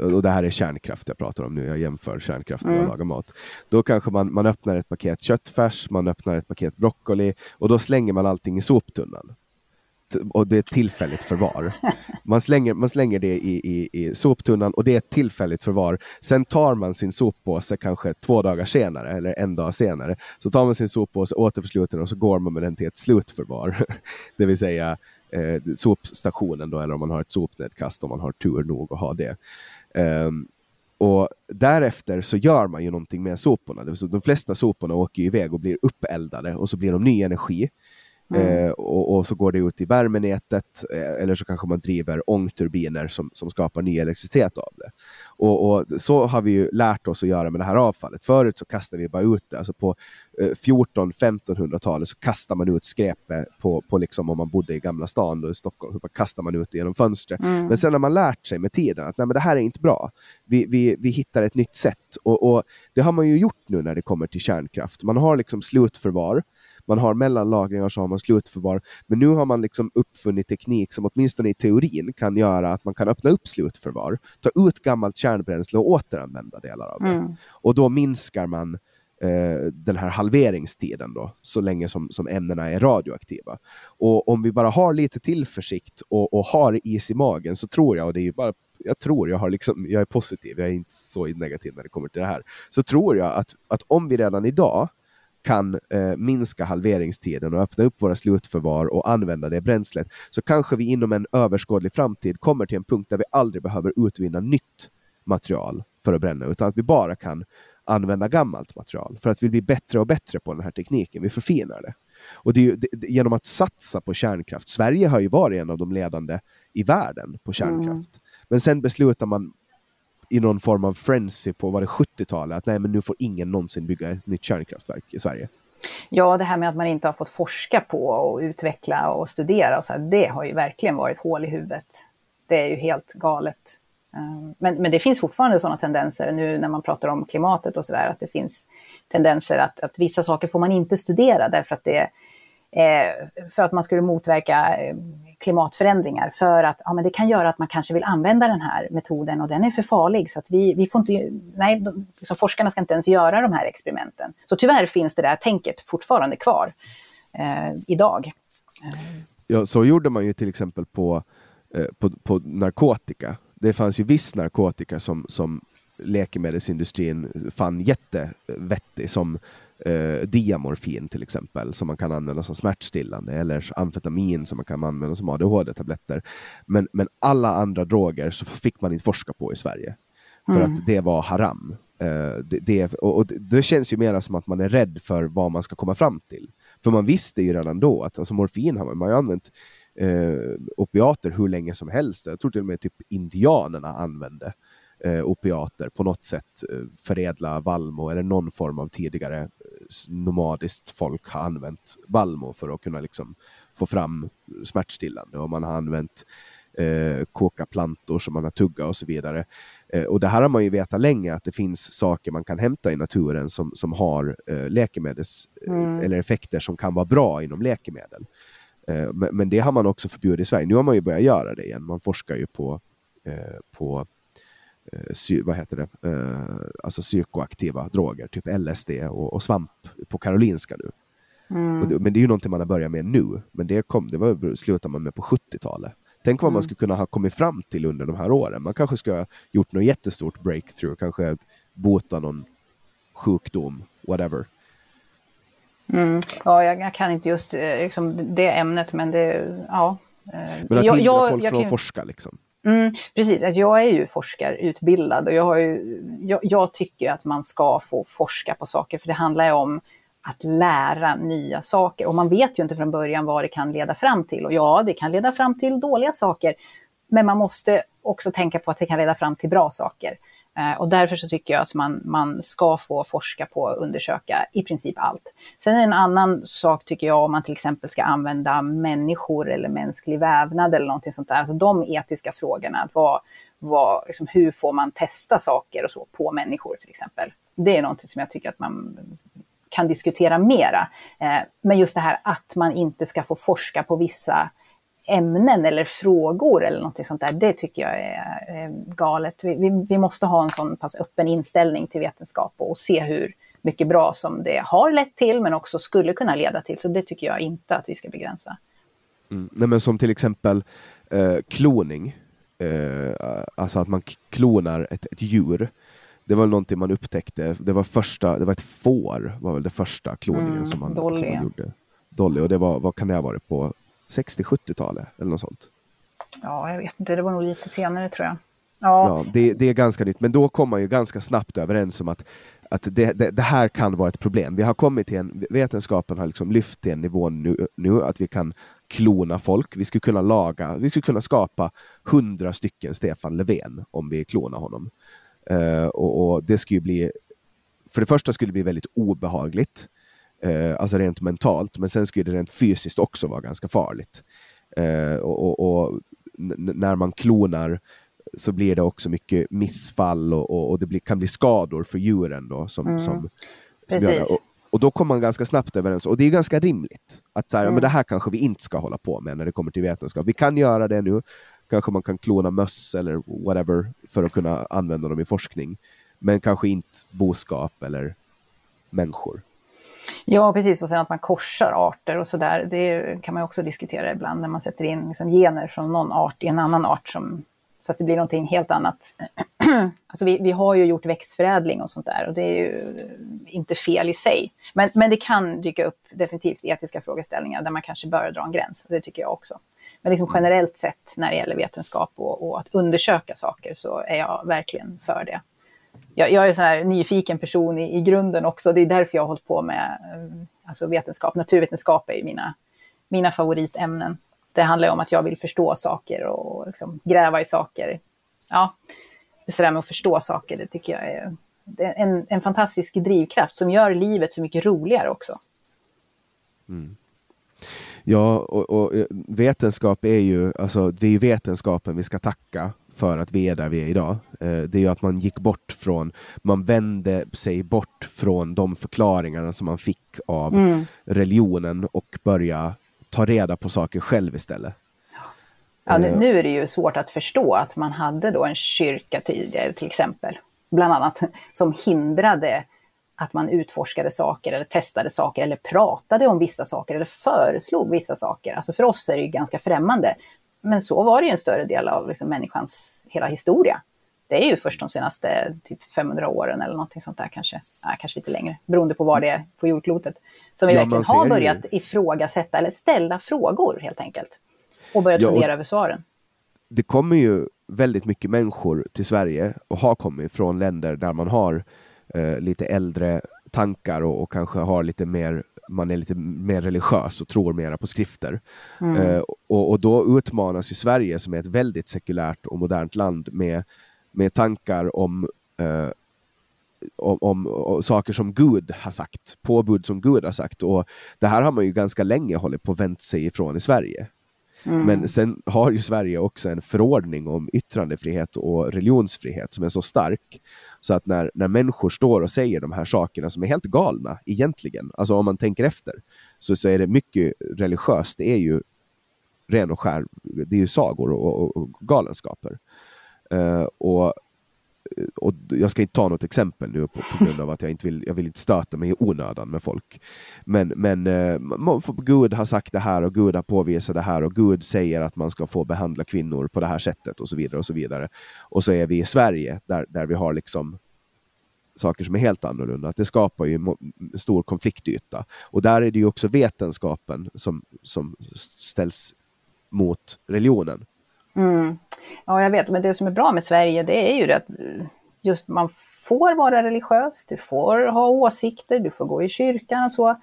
och det här är kärnkraft jag pratar om nu, jag jämför kärnkraft med mm. att laga mat. Då kanske man, man öppnar ett paket köttfärs, man öppnar ett paket broccoli och då slänger man allting i soptunnan och det är tillfälligt förvar. Man slänger, man slänger det i, i, i soptunnan och det är ett tillfälligt förvar. Sen tar man sin soppåse kanske två dagar senare eller en dag senare. Så tar man sin soppåse, återförsluter den och så går man med den till ett slutförvar. det vill säga eh, sopstationen då, eller om man har ett sopnedkast om man har tur nog att ha det. Um, och därefter så gör man ju någonting med soporna. De flesta soporna åker iväg och blir uppeldade och så blir de ny energi. Mm. Eh, och, och, så går det ut i värmenätet eh, eller så kanske man driver ångturbiner som, som skapar ny elektricitet av det. Och, och, så har vi ju lärt oss att göra med det här avfallet. Förut så kastade vi bara ut det. Alltså på eh, 14-1500-talet så kastade man ut skräpet på, på liksom om man bodde i Gamla stan då i Stockholm, så kastar man ut det genom fönstret. Mm. Men sen har man lärt sig med tiden att nej, men det här är inte bra. Vi, vi, vi hittar ett nytt sätt. Och, och det har man ju gjort nu när det kommer till kärnkraft. Man har liksom slutförvar man har mellanlagringar så har man slutförvar. Men nu har man liksom uppfunnit teknik som åtminstone i teorin kan göra att man kan öppna upp slutförvar, ta ut gammalt kärnbränsle och återanvända delar av det. Mm. Och då minskar man eh, den här halveringstiden då, så länge som, som ämnena är radioaktiva. Och om vi bara har lite tillförsikt och, och har is i magen så tror jag, och det är bara jag tror, jag, har liksom, jag är positiv, jag är inte så negativ när det kommer till det här, så tror jag att, att om vi redan idag kan eh, minska halveringstiden och öppna upp våra slutförvar och använda det bränslet, så kanske vi inom en överskådlig framtid kommer till en punkt där vi aldrig behöver utvinna nytt material för att bränna, utan att vi bara kan använda gammalt material för att vi blir bättre och bättre på den här tekniken. Vi förfinar det. Och det är ju, det, genom att satsa på kärnkraft. Sverige har ju varit en av de ledande i världen på kärnkraft. Mm. Men sen beslutar man i någon form av frenzy på var det 70-talet, att nej men nu får ingen någonsin bygga ett nytt kärnkraftverk i Sverige. Ja, det här med att man inte har fått forska på och utveckla och studera, och så här, det har ju verkligen varit hål i huvudet. Det är ju helt galet. Ehm, men, men det finns fortfarande sådana tendenser nu när man pratar om klimatet och sådär, att det finns tendenser att, att vissa saker får man inte studera därför att det är, eh, för att man skulle motverka ehm, klimatförändringar för att ja, men det kan göra att man kanske vill använda den här metoden och den är för farlig så att vi, vi får inte, nej, de, liksom forskarna ska inte ens göra de här experimenten. Så tyvärr finns det där tänket fortfarande kvar eh, idag. Ja, så gjorde man ju till exempel på, eh, på, på narkotika. Det fanns ju viss narkotika som, som läkemedelsindustrin fann jättevettig som eh, diamorfin till exempel, som man kan använda som smärtstillande, eller amfetamin som man kan använda som ADHD-tabletter. Men, men alla andra droger så fick man inte forska på i Sverige, för mm. att det var haram. Eh, det, det, och, och det känns ju mer som att man är rädd för vad man ska komma fram till. För man visste ju redan då att alltså morfin har man, man har använt eh, opiater hur länge som helst. Jag tror till och med typ indianerna använde eh, opiater på något sätt eh, förädla vallmo eller någon form av tidigare nomadiskt folk har använt vallmo för att kunna liksom få fram smärtstillande och man har använt eh, koka plantor som man har tuggat och så vidare. Eh, och det här har man ju vetat länge att det finns saker man kan hämta i naturen som, som har eh, läkemedels mm. eller effekter som kan vara bra inom läkemedel. Eh, men, men, det har man också förbjudit i Sverige. Nu har man ju börjat göra det igen. Man forskar ju på, på eh, vad heter det, eh, alltså psykoaktiva droger, typ LSD och, och svamp på Karolinska nu. Mm. Det, men det är ju någonting man har börjat med nu, men det, kom, det var, slutade man med på 70-talet. Tänk vad mm. man skulle kunna ha kommit fram till under de här åren. Man kanske ska ha gjort något jättestort breakthrough, kanske bota någon sjukdom, whatever. Mm. Ja, jag, jag, kan inte just eh, liksom, det ämnet, men det, ja. Men att hindra jag, folk jag, från att forska liksom. Mm, precis, alltså jag är ju forskarutbildad och jag, har ju, jag, jag tycker att man ska få forska på saker, för det handlar ju om att lära nya saker. Och man vet ju inte från början vad det kan leda fram till. Och ja, det kan leda fram till dåliga saker. Men man måste också tänka på att det kan leda fram till bra saker. Eh, och därför så tycker jag att man, man ska få forska på och undersöka i princip allt. Sen är det en annan sak tycker jag om man till exempel ska använda människor eller mänsklig vävnad eller någonting sånt där. Alltså de etiska frågorna. Vad, vad, liksom, hur får man testa saker och så på människor till exempel. Det är någonting som jag tycker att man kan diskutera mera. Eh, men just det här att man inte ska få forska på vissa ämnen eller frågor eller något sånt där, det tycker jag är galet. Vi, vi, vi, måste ha en sån pass öppen inställning till vetenskap och se hur mycket bra som det har lett till, men också skulle kunna leda till. Så det tycker jag inte att vi ska begränsa. Mm. Nej, men som till exempel eh, kloning, eh, alltså att man klonar ett, ett djur. Det var någonting man upptäckte, det var första, det var ett får, var väl det första kloningen mm, som, man, som man gjorde. Dolly, och det var, vad kan det ha varit på 60-70-talet eller något sånt. Ja, jag vet inte, det var nog lite senare tror jag. Ja, ja det, det, är ganska nytt, men då kom man ju ganska snabbt överens om att, att det, det, det, här kan vara ett problem. Vi har kommit till en, vetenskapen har liksom lyft till en nivå nu, nu att vi kan klona folk. Vi skulle kunna laga, vi skulle kunna skapa hundra stycken Stefan Löfven om vi klonar honom. Uh, och, och, det skulle bli, för det första skulle det bli väldigt obehagligt eh, alltså rent mentalt, men sen skulle det rent fysiskt också vara ganska farligt. Eh, och, och, och när man klonar så blir det också mycket missfall och, och det blir, kan bli skador för djuren då som, mm. som, som och, och, då kommer man ganska snabbt överens, och det är ganska rimligt. Att så här, mm. men det här kanske vi inte ska hålla på med när det kommer till vetenskap. Vi kan göra det nu, kanske man kan klona möss eller whatever för att kunna använda dem i forskning. Men kanske inte boskap eller människor. Ja, precis. Och sen att man korsar arter och sådär. Det kan man också diskutera ibland när man sätter in liksom gener från någon art i en annan art. Som, så att det blir någonting helt annat. alltså vi, vi har ju gjort växtförädling och sånt där och det är ju inte fel i sig. Men, men det kan dyka upp definitivt etiska frågeställningar där man kanske bör dra en gräns. Det tycker jag också. Men liksom generellt sett när det gäller vetenskap och, och att undersöka saker så är jag verkligen för det jag, jag är en sån här nyfiken person i, i grunden också. Det är därför jag har hållit på med eh, alltså vetenskap. Naturvetenskap är ju mina, mina favoritämnen. Det handlar om att jag vill förstå saker och liksom gräva i saker. Ja, det där med att förstå saker, det tycker jag är, en, en fantastisk drivkraft som gör livet så mycket roligare också. Mm. Ja, och, och, eh, vetenskap är ju, alltså det är ju vetenskapen vi ska tacka för att vi är där vi är idag. Eh, det är ju att man gick bort från, man vände sig bort från de förklaringarna som man fick av mm. religionen och börja ta reda på saker själv istället. Ja, nu, nu, är det ju svårt att förstå att man hade då en kyrka tidigare till exempel, bland annat, som hindrade att man utforskade saker eller testade saker eller pratade om vissa saker eller föreslog vissa saker. Alltså för oss är det ju ganska främmande. Men så var det ju en större del av liksom människans hela historia. Det är ju först de senaste typ 500 åren eller någonting sånt där kanske, ja, kanske lite längre, beroende på var det är på jordklotet, som vi ja, verkligen har börjat ju. ifrågasätta eller ställa frågor helt enkelt. Och börjat ja, fundera över svaren. Det kommer ju väldigt mycket människor till Sverige och har kommit från länder där man har eh, lite äldre tankar och, och, kanske har lite mer man är lite mer religiös och tror mera på skrifter. Mm. Eh, och, och, då utmanas ju Sverige, som är ett väldigt sekulärt och modernt land, med, med tankar om, eh, om, om, om, saker som Gud har sagt, påbud som Gud har sagt. Och det här har man ju ganska länge hållit på att vänt sig ifrån i Sverige. Mm. Men sen har ju Sverige också en förordning om yttrandefrihet och religionsfrihet som är så stark så att när, när människor står och säger de här sakerna som är helt galna egentligen, alltså om man tänker efter, så, så är det mycket religiöst. Det är ju ren och skär, det är ju sagor och, och, och galenskaper. Uh, och Eh, och jag ska inte ta något exempel nu på, på grund av att jag inte vill, jag vill inte stöta mig i onödan med folk. Men, men eh, Gud har sagt det här och Gud har påvisat det här och Gud säger att man ska få behandla kvinnor på det här sättet och så vidare. Och så vidare. Och så är vi i Sverige där, där vi har liksom saker som är helt annorlunda. Att det skapar ju en stor konfliktyta. Och där är det ju också vetenskapen som, som ställs mot religionen. Mm. Ja, jag vet, men det som är bra med Sverige det är ju det att eh, just man får vara religiös, du får ha åsikter, du får gå i kyrkan och så.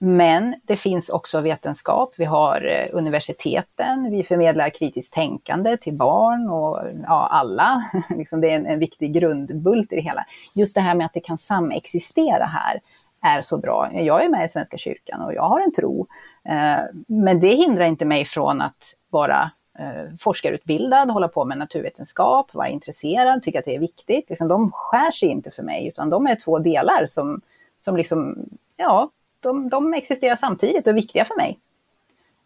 Men det finns också vetenskap, vi har eh, universiteten, vi förmedlar kritiskt tänkande till barn och ja, alla. Liksom det är en, en viktig grundbult i det hela. Just det här med att det kan samexistera här är så bra. Jag är med i Svenska kyrkan och jag har en tro. Eh, men det hindrar inte mig från att vara eh, forskarutbildad, hålla på med naturvetenskap, vara intresserad, tycka att det är viktigt. Liksom, de skär sig inte för mig, utan de är två delar som, som liksom, ja, de, de existerar samtidigt och är viktiga för mig.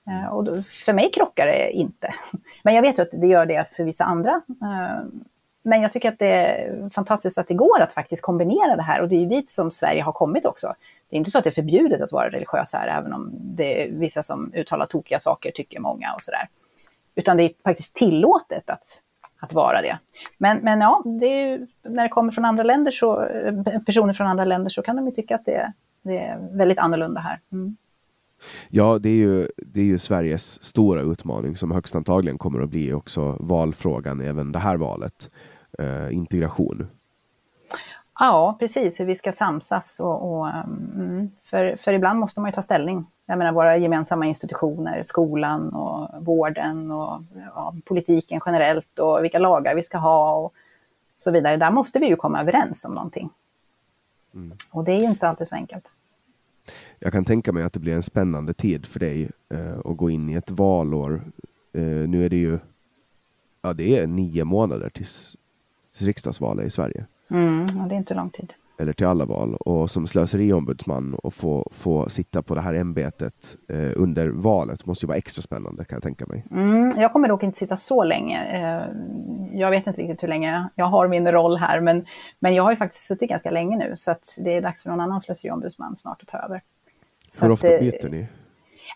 Eh, och då, för mig krockar det inte. Men jag vet ju att det gör det för vissa andra. Eh, men jag tycker att det är fantastiskt att det går att faktiskt kombinera det här och det är ju dit som Sverige har kommit också. Det är inte så att det är förbjudet att vara religiös här, även om det är vissa som uttalar tokiga saker, tycker många och sådär. Utan det är faktiskt tillåtet att, att vara det. Men, men ja, det ju, när det kommer från andra länder så, eh, personer från andra länder så kan de ju tycka att det, det är väldigt annorlunda här. Mm. Ja, det är, ju, det är ju Sveriges stora utmaning som högst antagligen kommer att bli också valfrågan även det här valet. Eh, integration. Ja, precis, hur vi ska samsas. Och, och mm, för, för ibland måste man ju ta ställning. Jag menar våra gemensamma institutioner, skolan och vården och ja, politiken generellt och vilka lagar vi ska ha och så vidare. Där måste vi ju komma överens om någonting. Mm. Och det är ju inte alltid så enkelt. Jag kan tänka mig att det blir en spännande tid för dig eh, att gå in i ett valår. Eh, nu är det ju ja, det är nio månader tills, tills riksdagsvalet i Sverige. Mm, det är inte lång tid. Eller till alla val. Och som slöseriombudsman och få, få sitta på det här ämbetet eh, under valet måste ju vara extra spännande kan jag tänka mig. Mm, jag kommer dock inte sitta så länge. Eh, jag vet inte riktigt hur länge jag har min roll här, men, men jag har ju faktiskt suttit ganska länge nu, så att det är dags för någon annan slöseriombudsman snart att ta över. Så hur ofta att, byter ni?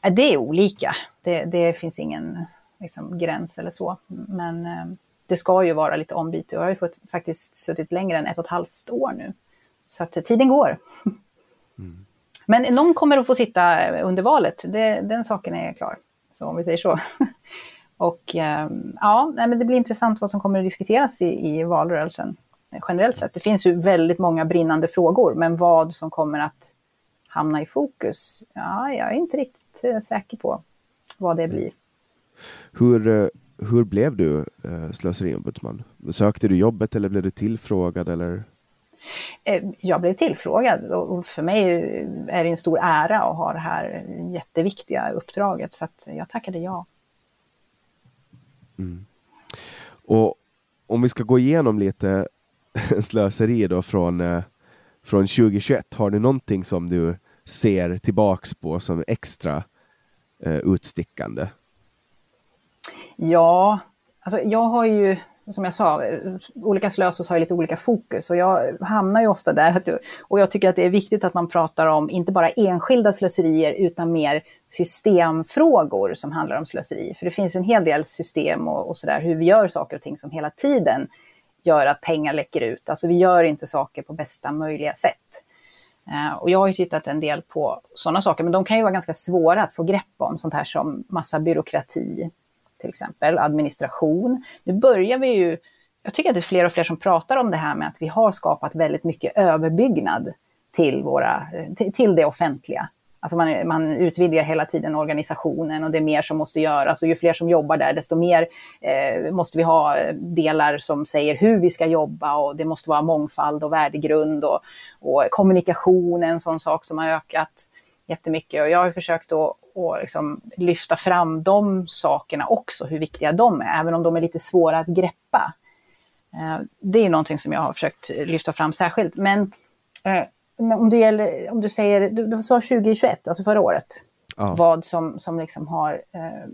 Eh, det är olika. Det, det finns ingen liksom, gräns eller så. Men eh, det ska ju vara lite ombyte. Jag har ju fått, faktiskt suttit längre än ett och ett halvt år nu. Så att tiden går. Mm. Men någon kommer att få sitta under valet, det, den saken är klar. Så om vi säger så. Och ehm, ja, men det blir intressant vad som kommer att diskuteras i, i valrörelsen generellt sett. Det finns ju väldigt många brinnande frågor, men vad som kommer att hamna i fokus, ja, jag är inte riktigt eh, säker på vad det blir. Hur, eh, hur blev du eh, slöseriombudsman? Sökte du jobbet eller blev du tillfrågad? Eller? Eh, jag blev tillfrågad och för mig är det en stor ära att ha det här jätteviktiga uppdraget så att jag tackade ja. Mm. Och om vi ska gå igenom lite slöseri då från, eh, från 2021, har du någonting som du ser tillbaks på som extra eh, utstickande? Ja, alltså jag har ju, som jag sa, olika slösos har ju lite olika fokus och jag hamnar ju ofta där. Att, och jag tycker att det är viktigt att man pratar om inte bara enskilda slöserier utan mer systemfrågor som handlar om slöseri. För det finns en hel del system och, och sådär, hur vi gör saker och ting som hela tiden gör att pengar läcker ut. Alltså vi gör inte saker på bästa möjliga sätt. Eh, och jag har ju tittat en del på sådana saker, men de kan ju vara ganska svåra att få grepp om, sånt här som massa byråkrati, till exempel, administration. Nu börjar vi ju, jag tycker att det är fler och fler som pratar om det här med att vi har skapat väldigt mycket överbyggnad till, våra, till, det offentliga. Alltså man, man utvidgar hela tiden organisationen och det är mer som måste göras och ju fler som jobbar där desto mer eh, måste vi ha delar som säger hur vi ska jobba och det måste vara mångfald och värdegrund och, och kommunikation är en sån sak som har ökat jättemycket och jag har försökt att, att liksom lyfta fram de sakerna också, hur viktiga de är, även om de är lite svåra att greppa. Eh, det är någonting som jag har försökt lyfta fram särskilt. Men eh, om du, gäller, om du säger, du, du sa 2021, alltså förra året, ja. vad som, som liksom har eh,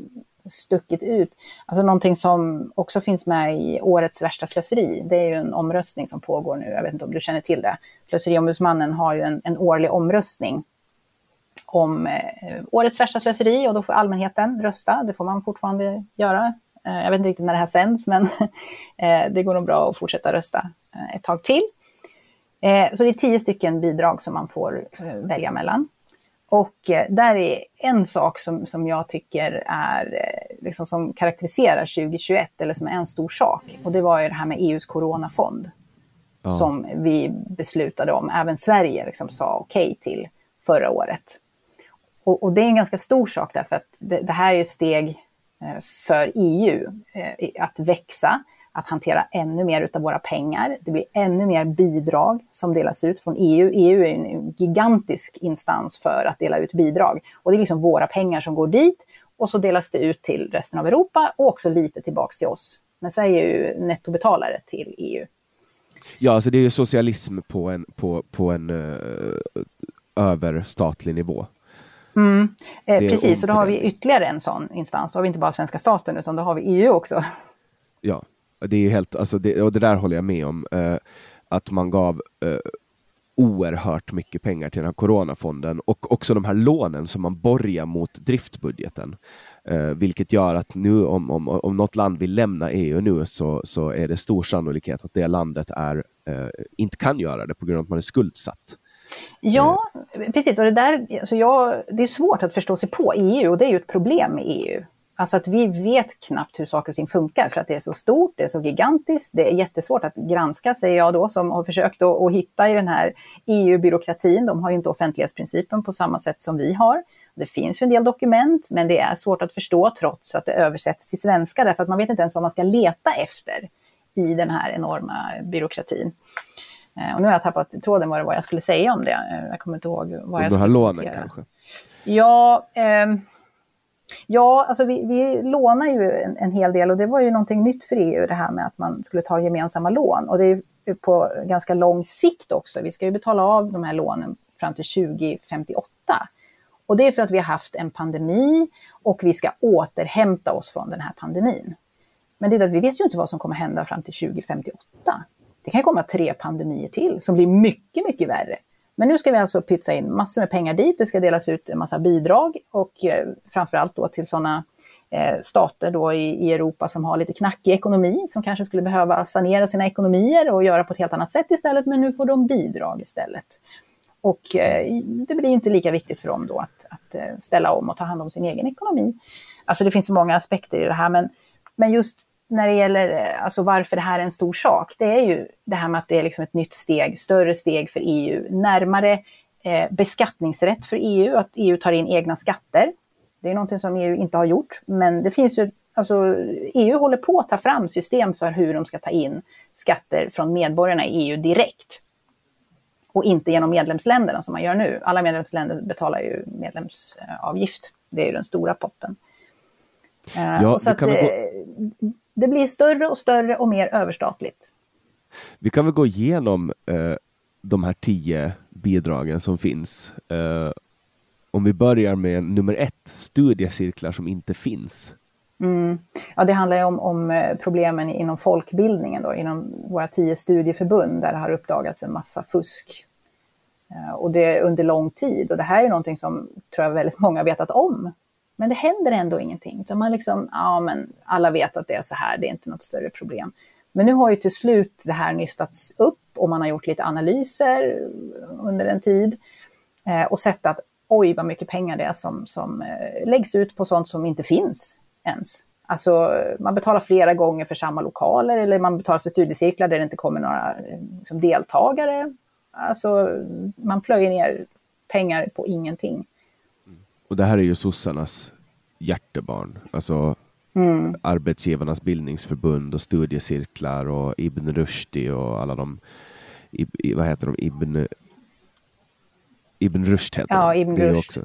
stuckit ut. Alltså någonting som också finns med i årets värsta slöseri, det är ju en omröstning som pågår nu, jag vet inte om du känner till det. Slöseriombudsmannen har ju en, en årlig omröstning om eh, årets värsta slöseri och då får allmänheten rösta. Det får man fortfarande göra. Eh, jag vet inte riktigt när det här sänds, men eh, det går nog bra att fortsätta rösta ett tag till. Så det är tio stycken bidrag som man får välja mellan. Och där är en sak som, som jag tycker är, liksom som karaktäriserar 2021, eller som är en stor sak. Och det var ju det här med EUs coronafond. Ja. Som vi beslutade om, även Sverige liksom sa okej okay till förra året. Och, och, det är en ganska stor sak därför att det, det här är steg eh, för EU eh, att växa att hantera ännu mer av våra pengar. Det blir ännu mer bidrag som delas ut från EU. EU är en gigantisk instans för att dela ut bidrag. Och det är liksom våra pengar som går dit och så delas det ut till resten av Europa och också lite tillbaks till oss. Men Sverige är ju nettobetalare till EU. Ja, alltså det är ju socialism på en, på, på en uh, överstatlig nivå. Mm. Eh, precis, och då har vi ytterligare en sån instans. Då har vi inte bara svenska staten, utan då har vi EU också. Ja, det är helt, alltså det, och det där håller jag med om, eh, att man gav eh, oerhört mycket pengar till den här coronafonden och också de här lånen som man borgar mot driftbudgeten. Eh, vilket gör att nu om, om, om något land vill lämna EU nu så, så är det stor sannolikhet att det landet är, eh, inte kan göra det på grund av att man är skuldsatt. Ja, precis. Och det, där, alltså jag, det är svårt att förstå sig på EU och det är ju ett problem med EU. Alltså att vi vet knappt hur saker och ting funkar för att det är så stort, det är så gigantiskt, det är jättesvårt att granska, säger jag då, som har försökt att, att hitta i den här EU-byråkratin. De har ju inte offentlighetsprincipen på samma sätt som vi har. Det finns ju en del dokument, men det är svårt att förstå trots att det översätts till svenska, därför att man vet inte ens vad man ska leta efter i den här enorma byråkratin. Eh, och nu har jag tappat tråden vad det var jag skulle säga om det. Eh, jag kommer inte ihåg vad jag skulle. De här lånen kanske? Ja, eh, Ja, alltså vi, vi lånar ju en, en, hel del och det var ju någonting nytt för EU det här med att man skulle ta gemensamma lån. Och det är på ganska lång sikt också. Vi ska ju betala av de här lånen fram till 2058. Och det är för att vi har haft en pandemi och vi ska återhämta oss från den här pandemin. Men det är att vi vet ju inte vad som kommer hända fram till 2058. Det kan komma tre pandemier till som blir mycket, mycket värre. Men nu ska vi alltså pytsa in massor med pengar dit. Det ska delas ut en massa bidrag och eh, framförallt då till sådana eh, stater då i, i, Europa som har lite knackig ekonomi, som kanske skulle behöva sanera sina ekonomier och göra på ett helt annat sätt istället, men nu får de bidrag istället. Och eh, det blir inte lika viktigt för dem då att, att eh, ställa om och ta hand om sin egen ekonomi. Alltså det finns så många aspekter i det här, men, men just när det gäller eh, alltså varför det här är en stor sak, det är ju det här med att det är liksom ett nytt steg, större steg för EU, närmare eh, beskattningsrätt för EU, att EU tar in egna skatter. Det är någonting som EU inte har gjort, men det finns ju, alltså EU håller på att ta fram system för hur de ska ta in skatter från medborgarna i EU direkt. Och inte genom medlemsländerna som man gör nu. Alla medlemsländer betalar ju medlemsavgift. Det är ju den stora potten. Eh, ja, så att, gå det blir större och större och mer överstatligt. Vi kan väl gå igenom eh, de här tio bidragen som finns. Eh, om vi börjar med nummer ett, studiecirklar som inte finns. Mm. Ja, det handlar ju om, om, eh, problemen inom folkbildningen, då, inom våra tio studieförbund där det har uppdagats en massa fusk. Eh, och det under lång tid. Och det här är någonting som tror jag väldigt många vetat om. Men det händer ändå ingenting. Så man liksom, ja men alla vet att det är så här, det är inte något större problem. Men nu har ju till slut det här nystats upp och man har gjort lite analyser eh, under en tid eh, och sett att oj vad mycket pengar det är som, som eh, läggs ut på sånt som inte finns ens. Alltså man betalar flera gånger för samma lokaler eller man betalar för studiecirklar där det inte kommer några liksom, deltagare. Alltså man plöjer ner pengar på ingenting. Och det här är ju sossarnas hjärtebarn. Alltså mm. arbetsgivarnas bildningsförbund och studiecirklar och Ibn Rushdi och alla de, i, vad heter de, Ibn, Ibn Rushd heter ja, Ibn Rushd. Också,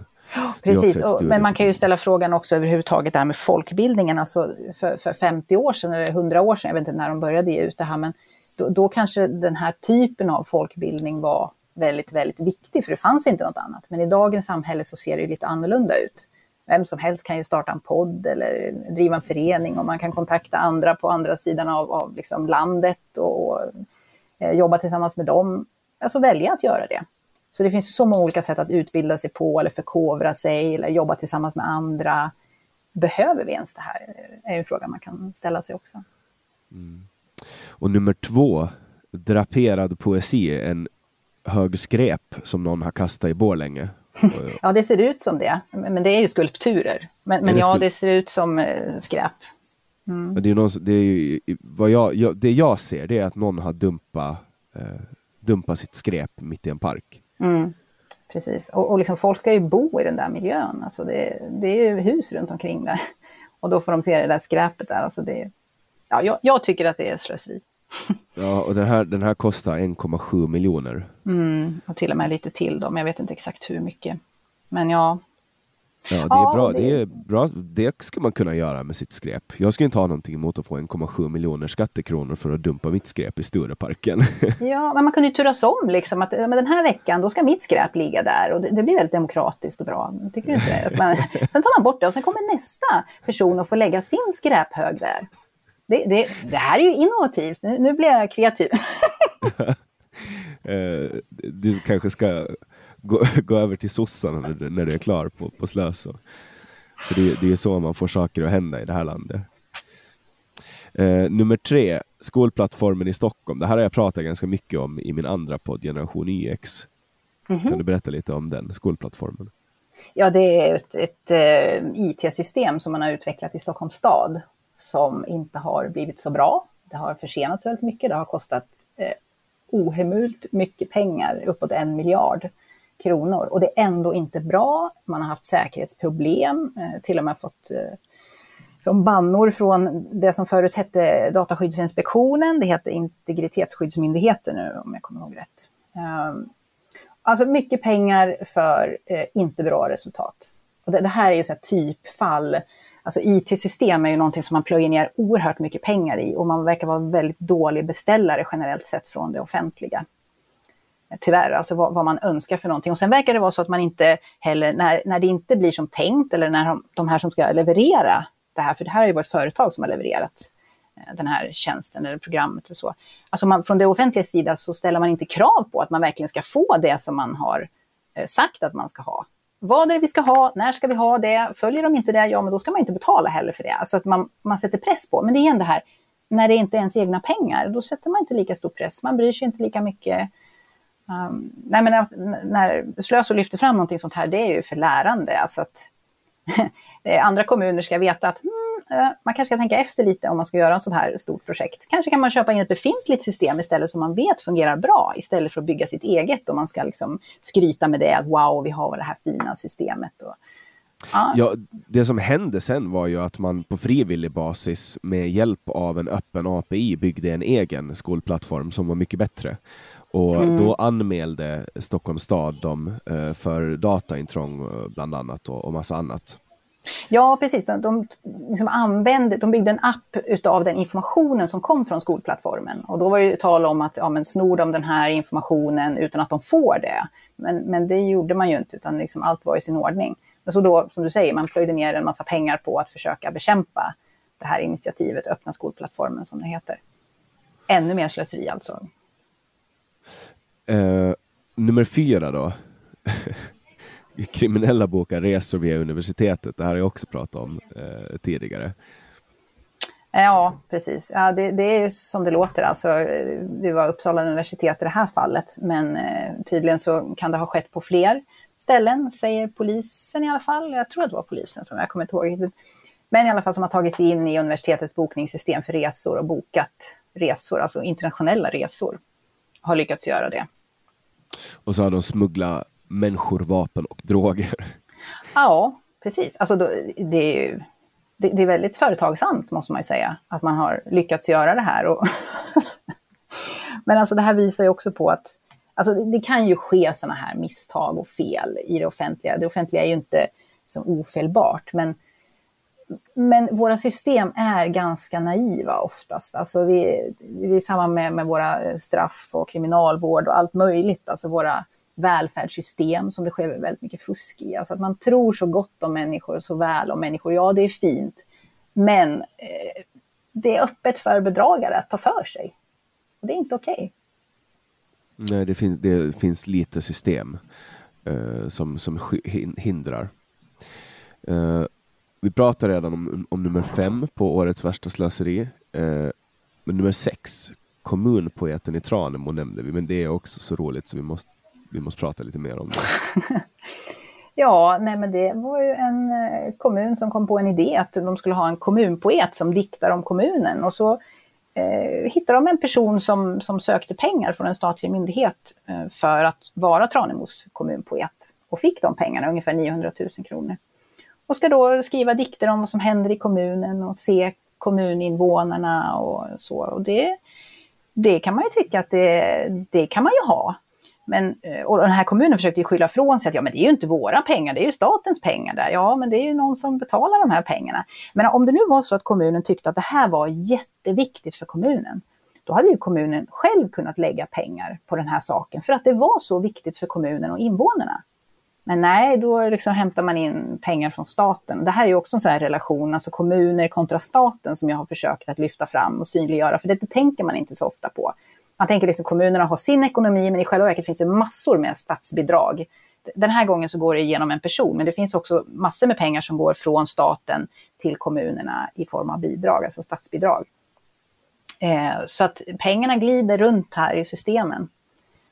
Precis, och, men man kan ju ställa frågan också överhuvudtaget det här med folkbildningen. Alltså för, för 50 år sedan eller 100 år sedan, jag vet inte när de började ge ut det här, men då, då kanske den här typen av folkbildning var väldigt, väldigt viktig, för det fanns inte något annat. Men i dagens samhälle så ser det lite annorlunda ut. Vem som helst kan ju starta en podd eller driva en förening och man kan kontakta andra på andra sidan av, av liksom landet och, och eh, jobba tillsammans med dem. Alltså välja att göra det. Så det finns så många olika sätt att utbilda sig på eller förkovra sig eller jobba tillsammans med andra. Behöver vi ens det här? Eh, är en fråga man kan ställa sig också. Mm. Och nummer två, draperad poesi, en hög skräp som någon har kastat i Borlänge. ja, det ser ut som det, men det är ju skulpturer. Men, men det ja, det ser ut som eh, skräp. Mm. Det, är någon, det, är ju, vad jag, jag, det jag ser det är att någon har dumpat eh, dumpa sitt skräp mitt i en park. Mm. Precis, och, och liksom, folk ska ju bo i den där miljön. Alltså det, det är ju hus runt omkring där. Och då får de se det där skräpet där. Alltså det, ja, jag, jag tycker att det är slöseri. Ja, och den här, den här kostar 1,7 miljoner. Mm, och till och med lite till men jag vet inte exakt hur mycket. Men ja. Ja, det är, ja, bra. Det... det... är bra. Det ska man kunna göra med sitt skräp. Jag skulle inte ha någonting emot att få 1,7 miljoner skattekronor för att dumpa mitt skräp i Stureparken. Ja, men man kunde ju turas om liksom att men den här veckan då ska mitt skräp ligga där och det, det blir väldigt demokratiskt och bra. Tycker du inte? Man, sen tar man bort det och sen kommer nästa person och får lägga sin skräphög där. Det, det, det här är ju innovativt. Nu, nu blir jag kreativ. Eh, du kanske ska gå, gå över till sossarna när, när du är klar på, på Slöså. För det, det är så man får saker att hända i det här landet. Eh, nummer tre, skolplattformen i Stockholm. Det här har jag pratat ganska mycket om i min andra podd, Generation YX. Mm -hmm. Kan du berätta lite om den skolplattformen? Ja, det är ett, ett uh, IT-system som man har utvecklat i Stockholms stad som inte har blivit så bra. Det har försenats väldigt mycket. Det har kostat eh, ohemult mycket pengar, uppåt en miljard kronor. Och det är ändå inte bra. Man har haft säkerhetsproblem, eh, till och med fått eh, som bannor från det som förut hette Dataskyddsinspektionen. Det heter Integritetsskyddsmyndigheten nu om jag kommer ihåg rätt. Ehm, alltså mycket pengar för eh, inte bra resultat. Och det, här är ju ett typfall Alltså IT-system är ju någonting som man plöjer ner oerhört mycket pengar i och man verkar vara väldigt dålig beställare generellt sett från det offentliga. Tyvärr, alltså vad, vad, man önskar för någonting. Och sen verkar det vara så att man inte heller, när, när det inte blir som tänkt eller när de, de här som ska leverera det här, för det här har ju varit företag som har levererat eh, den här tjänsten eller programmet eller så. Alltså man, från det offentliga sida så ställer man inte krav på att man verkligen ska få det som man har eh, sagt att man ska ha vad är det vi ska ha, när ska vi ha det, följer de inte det, ja men då ska man inte betala heller för det. Alltså att man, man sätter press på. Men det är igen det här, när det inte är ens egna pengar, då sätter man inte lika stor press, man bryr sig inte lika mycket. Um, nej men när, när Slöso lyfter fram någonting sånt här, det är ju för lärande. Alltså att andra kommuner ska veta att hmm, man kanske ska tänka efter lite om man ska göra en sån här stort projekt. Kanske kan man köpa in ett befintligt system istället som man vet fungerar bra istället för att bygga sitt eget och man ska liksom skryta med det att wow, vi har det här fina systemet. Och, ja. ja. det som hände sen var ju att man på frivillig basis med hjälp av en öppen API byggde en egen skolplattform som var mycket bättre. Och mm. då anmälde Stockholms stad dem eh, för dataintrång eh, bland annat och massa annat. Ja, precis. De, de, liksom använde, de byggde en app utav den informationen som kom från skolplattformen. Och då var det ju tal om att ja, men snor de den här informationen utan att de får det. Men, men det gjorde man ju inte, utan liksom allt var i sin ordning. Men så då, som du säger, man plöjde ner en massa pengar på att försöka bekämpa det här initiativet, öppna skolplattformen som det heter. Ännu mer slöseri alltså. Uh, nummer fyra då. kriminella bokar resor via universitetet. Det här har jag också pratat om eh, tidigare. Ja, precis. Ja, det, det, är ju som det låter. Alltså, det var Uppsala universitet i det här fallet, men eh, tydligen så kan det ha skett på fler ställen, säger polisen i alla fall. Jag tror att det var polisen som jag kommer inte ihåg. Men i alla fall som har tagit sig in i universitetets bokningssystem för resor och bokat resor, alltså internationella resor, har lyckats göra det. Och så har de smugglat människor, vapen och droger. Ja, precis. Alltså då, det, är ju, det, det, är väldigt företagsamt måste man ju säga, att man har lyckats göra det här. Och Men alltså det här visar ju också på att alltså det, kan ju ske sådana här misstag och fel i det offentliga. Det offentliga är ju inte liksom, ofelbart, men men våra system är ganska naiva oftast. Alltså vi, vi är samma med, med våra straff och kriminalvård och allt möjligt. Alltså våra välfärdssystem som det sker väldigt mycket fusk i. Alltså att man tror så gott om människor, så väl om människor. Ja, det är fint. Men eh, det är öppet för bedragare att ta för sig. Och det är inte okej. Okay. Nej, det, fin det finns lite system eh, som, som hindrar. Eh, vi pratade redan om, om nummer fem på årets värsta slöseri. Eh, men nummer sex, kommunpoeten i Tranemo nämnde vi, men det är också så roligt så vi måste vi måste prata lite mer om det. Ja, nej men det var ju en eh, kommun som kom på en idé att de skulle ha en kommunpoet som diktar om kommunen. Och så eh, hittade de en person som, som sökte pengar från en statlig myndighet eh, för att vara Tranemos kommunpoet. Och fick de pengarna, ungefär 900 000 kronor. Och ska då skriva dikter om vad som händer i kommunen och se kommuninvånarna och så. Och det, det kan man ju tycka att det, det kan man ju ha. Men, eh, och den här kommunen försökte ju skylla från sig att ja, men det är ju inte våra pengar, det är ju statens pengar där. Ja, men det är ju någon som betalar de här pengarna. Men om det nu var så att kommunen tyckte att det här var jätteviktigt för kommunen, då hade ju kommunen själv kunnat lägga pengar på den här saken för att det var så viktigt för kommunen och invånarna. Men nej, då liksom hämtar man in pengar från staten. Det här är ju också en sån här relation, alltså kommuner kontra staten som jag har försökt att lyfta fram och synliggöra, för det, det tänker man inte så ofta på. Man tänker liksom kommunerna har sin ekonomi, men i själva verket finns det massor med statsbidrag. Den här gången så går det genom en person, men det finns också massor med pengar som går från staten till kommunerna i form av bidrag, alltså statsbidrag. Eh, så att pengarna glider runt här i systemen.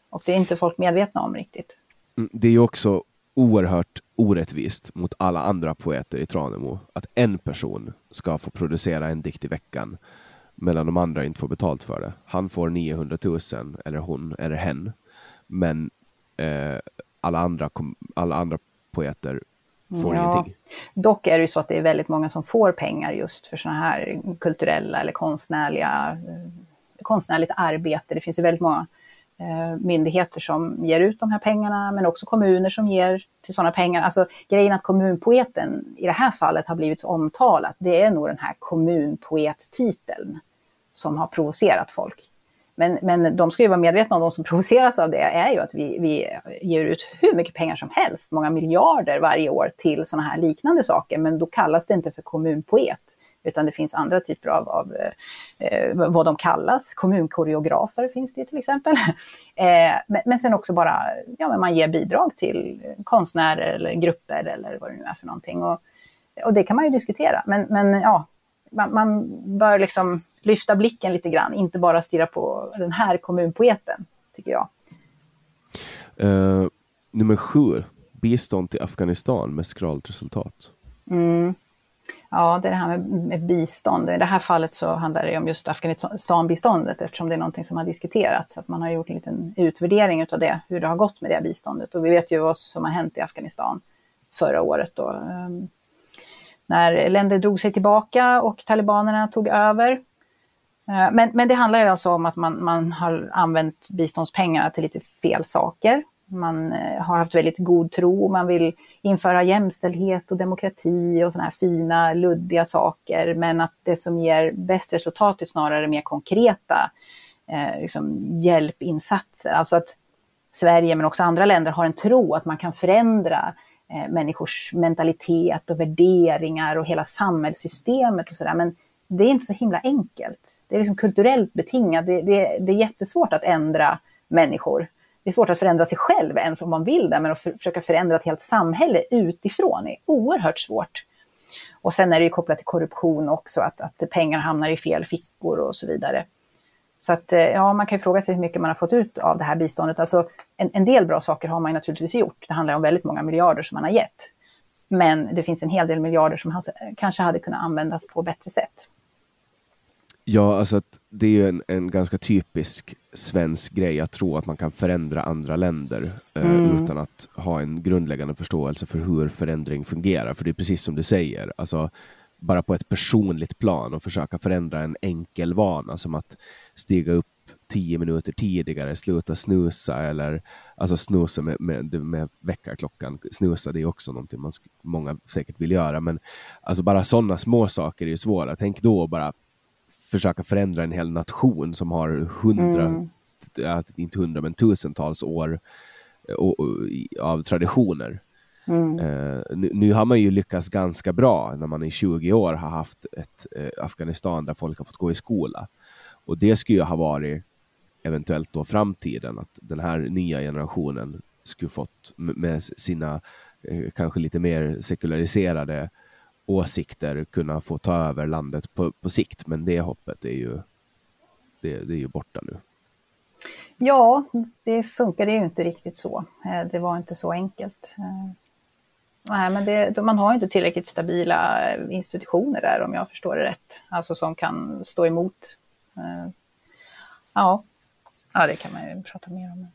Och det är inte folk medvetna om riktigt. Mm, det är ju också oerhört orättvist mot alla andra poeter i Tranemo att en person ska få producera en dikt i veckan medan de andra inte får betalt för det. Han får 900 000, eller hon, eller hen. Men eh, alla, andra alla andra poeter får ja. ingenting. Dock är det ju så att det är väldigt många som får pengar just för sådana här kulturella eller konstnärliga eh, konstnärligt arbete. Det finns ju väldigt många Eh, myndigheter som ger ut de här pengarna, men också kommuner som ger till sådana pengar. Alltså grejen att kommunpoeten i det här fallet har blivit så omtalat, det är nog den här kommunpoet-titeln som har provocerat folk. Men, men de ska ju vara medvetna om, de som provoceras av det, är ju att vi, vi ger ut hur mycket pengar som helst, många miljarder varje år till sådana här liknande saker, men då kallas det inte för kommunpoet utan det finns andra typer av, av eh, vad de kallas. Kommunkoreografer finns det till exempel. Eh, men, men sen också bara, ja men man ger bidrag till konstnärer eller grupper eller vad det nu är för någonting. Och, och det kan man ju diskutera, men, men ja, man, man bör liksom lyfta blicken lite grann, inte bara stirra på den här kommunpoeten, tycker jag. Uh, nummer sju, bistånd till Afghanistan med skralt resultat. Mm. Ja, det är det här med, med, bistånd. I det här fallet så handlar det om just Afghanistanbiståndet eftersom det är någonting som har diskuterats. Att man har gjort en liten utvärdering av det, hur det har gått med det biståndet. Och vi vet ju vad som har hänt i Afghanistan förra året. Då, ehm, när länder drog sig tillbaka och talibanerna tog över. Ehm, men, men det handlar ju alltså om att man, man har använt biståndspengarna till lite fel saker. Man eh, har haft väldigt god tro, man vill införa jämställdhet och demokrati och sådana här fina, luddiga saker. Men att det som ger bäst resultat är snarare mer konkreta eh, liksom hjälpinsatser. Alltså att Sverige, men också andra länder, har en tro att man kan förändra eh, människors mentalitet och värderingar och hela samhällssystemet och sådär. Men det är inte så himla enkelt. Det är liksom kulturellt betingat. Det, det, det är jättesvårt att ändra människor det är svårt att förändra sig själv ens om man vill det, men att för, försöka förändra ett helt samhälle utifrån är oerhört svårt. Och sen är det ju kopplat till korruption också, att, att pengar hamnar i fel fickor och så vidare. Så att eh, ja, man kan ju fråga sig hur mycket man har fått ut av det här biståndet. Alltså, en, en del bra saker har man naturligtvis gjort. Det handlar om väldigt många miljarder som man har gett. Men det finns en hel del miljarder som kanske hade kunnat användas på bättre sätt. Ja, alltså att det är ju en, en ganska typisk svensk grej att tro att man kan förändra andra länder eh, mm. utan att ha en grundläggande förståelse för hur förändring fungerar. För det är precis som du säger, alltså, bara på ett personligt plan och försöka förändra en enkel vana som att stiga upp tio minuter tidigare, sluta snusa eller alltså snusa med, med, med väckarklockan. Snusa det är också någonting man, många säkert vill göra, men alltså bara sådana små saker är svåra. Tänk då bara försöka förändra en hel nation som har hundra, mm. inte hundra men tusentals år eh, av traditioner. Mm. Uh, nu, nu, har man ju lyckats ganska bra när man i 20 år har haft ett uh, Afghanistan där folk har fått gå i skola. Och det skulle ju ha varit eventuellt då framtiden, att den här nya generationen skulle fått med sina uh, kanske lite mer sekulariserade åsikter kunna få ta över landet på, på sikt. Men det hoppet är ju, det, det är ju borta nu. Ja, det funkade ju inte riktigt så. Eh, det var inte så enkelt. Eh, nej, men det, man har inte tillräckligt stabila eh, institutioner där om jag förstår det rätt. Alltså som kan stå emot. Ja, ja det kan man ju prata mer om.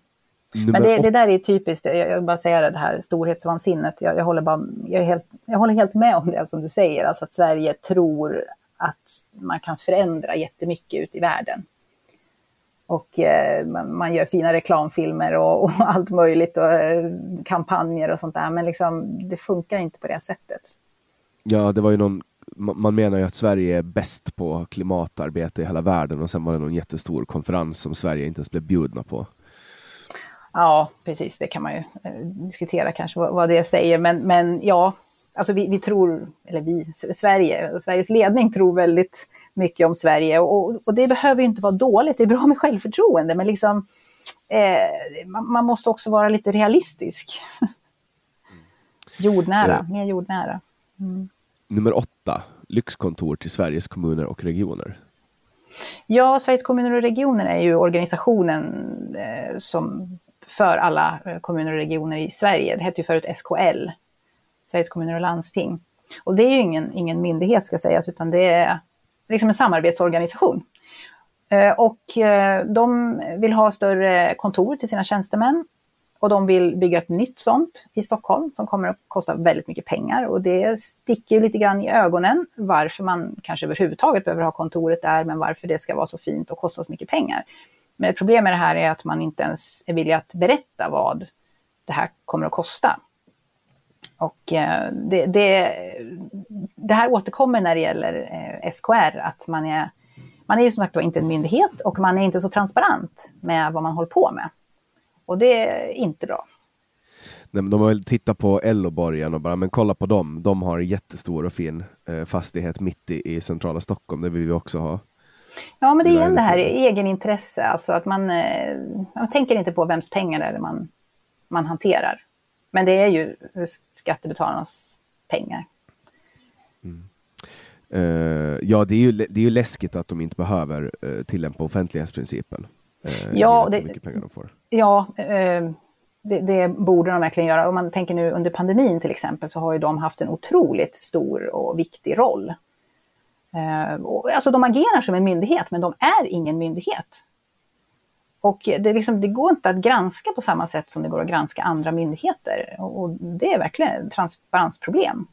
Men det, det, där är typiskt, jag, jag bara säga det här storhetsvansinnet. Jag, jag, håller bara, jag, helt, jag håller helt med om det som du säger, alltså att Sverige tror att man kan förändra jättemycket ute i världen. Och eh, man gör fina reklamfilmer och, och, allt möjligt och eh, kampanjer och sånt där. Men liksom, det funkar inte på det sättet. Ja, det var ju någon, man menar ju att Sverige är bäst på klimatarbete i hela världen och sen var det någon jättestor konferens som Sverige inte ens blev bjudna på. Ja, precis, det kan man ju eh, diskutera kanske vad, vad det säger. Men, men ja, alltså vi, vi tror, eller vi, Sverige, Sveriges ledning tror väldigt mycket om Sverige. Och, och det behöver ju inte vara dåligt, det är bra med självförtroende, men liksom, eh, man, man, måste också vara lite realistisk. jordnära, ja. mer jordnära. Mm. Nummer åtta, lyxkontor till Sveriges kommuner och regioner. Ja, Sveriges kommuner och regioner är ju organisationen eh, som för alla eh, kommuner och regioner i Sverige. Det hette ju förut SKL, Sveriges kommuner och landsting. Och det är ju ingen, ingen myndighet ska sägas, utan det är liksom en samarbetsorganisation. Eh, och eh, de vill ha större kontor till sina tjänstemän och de vill bygga ett nytt sånt i Stockholm som kommer att kosta väldigt mycket pengar. Och det sticker lite grann i ögonen varför man kanske överhuvudtaget behöver ha kontoret där, men varför det ska vara så fint och kosta så mycket pengar. Men ett problem med det här är att man inte ens är villig att berätta vad det här kommer att kosta. Och eh, det, det, det här återkommer när det gäller eh, SKR, att man är, man är ju som sagt inte en myndighet och man är inte så transparent med vad man håller på med. Och det är inte bra. Nej, men de har väl tittat på Elloborgen och bara, men kolla på dem, de har en jättestor och fin eh, fastighet mitt i, i centrala Stockholm, det vill vi också ha. Ja, men det är igen det här egenintresse, alltså att man, eh, man tänker inte på vems pengar det är man, man hanterar. Men det är ju skattebetalarnas pengar. Mm. Uh, ja, det är, ju, det är ju läskigt att de inte behöver uh, tillämpa offentlighetsprincipen. Uh, ja, det, mycket pengar de får. ja det, det, borde de verkligen göra. Om man tänker nu under pandemin till exempel så har ju de haft en otroligt stor och viktig roll. Och, alltså de agerar som en myndighet, men de är ingen myndighet. Och det, liksom, det, går inte att granska på samma sätt som det går att granska andra myndigheter. Och det är verkligen ett transparensproblem.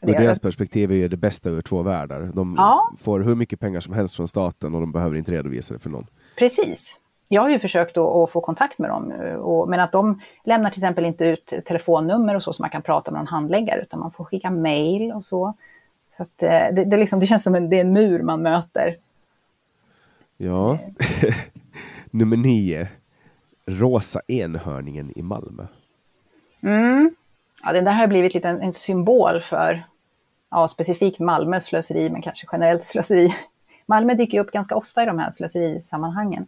Ur deras perspektiv är det bästa ur två världar. De ja. får hur mycket pengar som helst från staten och de behöver inte redovisa det för någon. Precis. Jag har ju försökt att få kontakt med dem, och, men att de lämnar till exempel inte ut telefonnummer och så som man kan prata med någon handläggare, utan man får skicka mail och så. Så att, eh, det, det, liksom, det känns som en, det är en mur man möter. Ja. Nummer nio. Rosa enhörningen i Malmö. Mm. Ja, den där har blivit lite en, en symbol för ja, specifikt Malmös slöseri, men kanske generellt slöseri. Malmö dyker upp ganska ofta i de här slöserisammanhangen.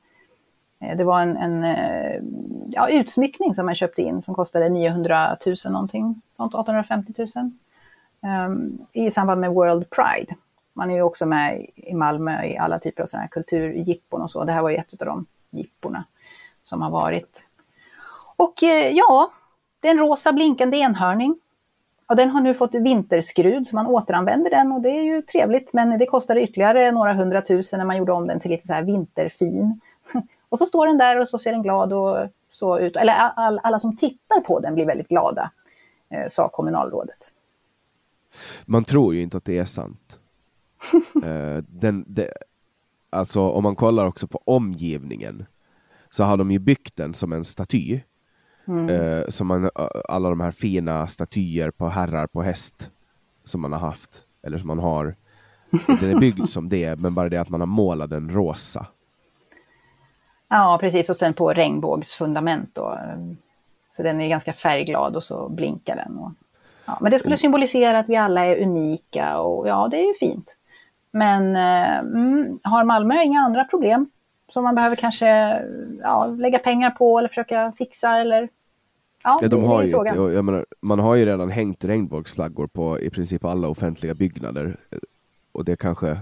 Eh, det var en, en eh, ja, utsmyckning som man köpte in som kostade 900 000 någonting, 850 000. Ehm, I samband med World Pride. Man är ju också med i Malmö i alla typer av sådana här kulturjippon och så. Det här var ju ett av de gipporna som har varit. Och eh, ja, det är en rosa blinkande enhörning. Och den har nu fått vinterskrud, så man återanvänder den och det är ju trevligt. Men det kostade ytterligare några hundratusen när man gjorde om den till lite så här vinterfin. Och så står den där och så ser den glad och så ut. Eller all, alla som tittar på den blir väldigt glada, eh, sa kommunalrådet. Man tror ju inte att det är sant. uh, den, det, alltså om man kollar också på omgivningen så har de ju byggt den som en staty. Mm. Eh, som man, alla de här fina statyer på herrar på häst som man har haft, eller som man har. Den är byggd som det, men bara det att man har målat den rosa. Ja, precis. Och sen på regnbågsfundament då. Så den är ganska färgglad och så blinkar den. Och, ja, men det skulle symbolisera att vi alla är unika och ja, det är ju fint. Men eh, mm, har Malmö inga andra problem som man behöver kanske ja, lägga pengar på eller försöka fixa eller Ja, ja, de har ju, jag menar, man har ju redan hängt regnbågsflaggor på i princip alla offentliga byggnader. Och det kanske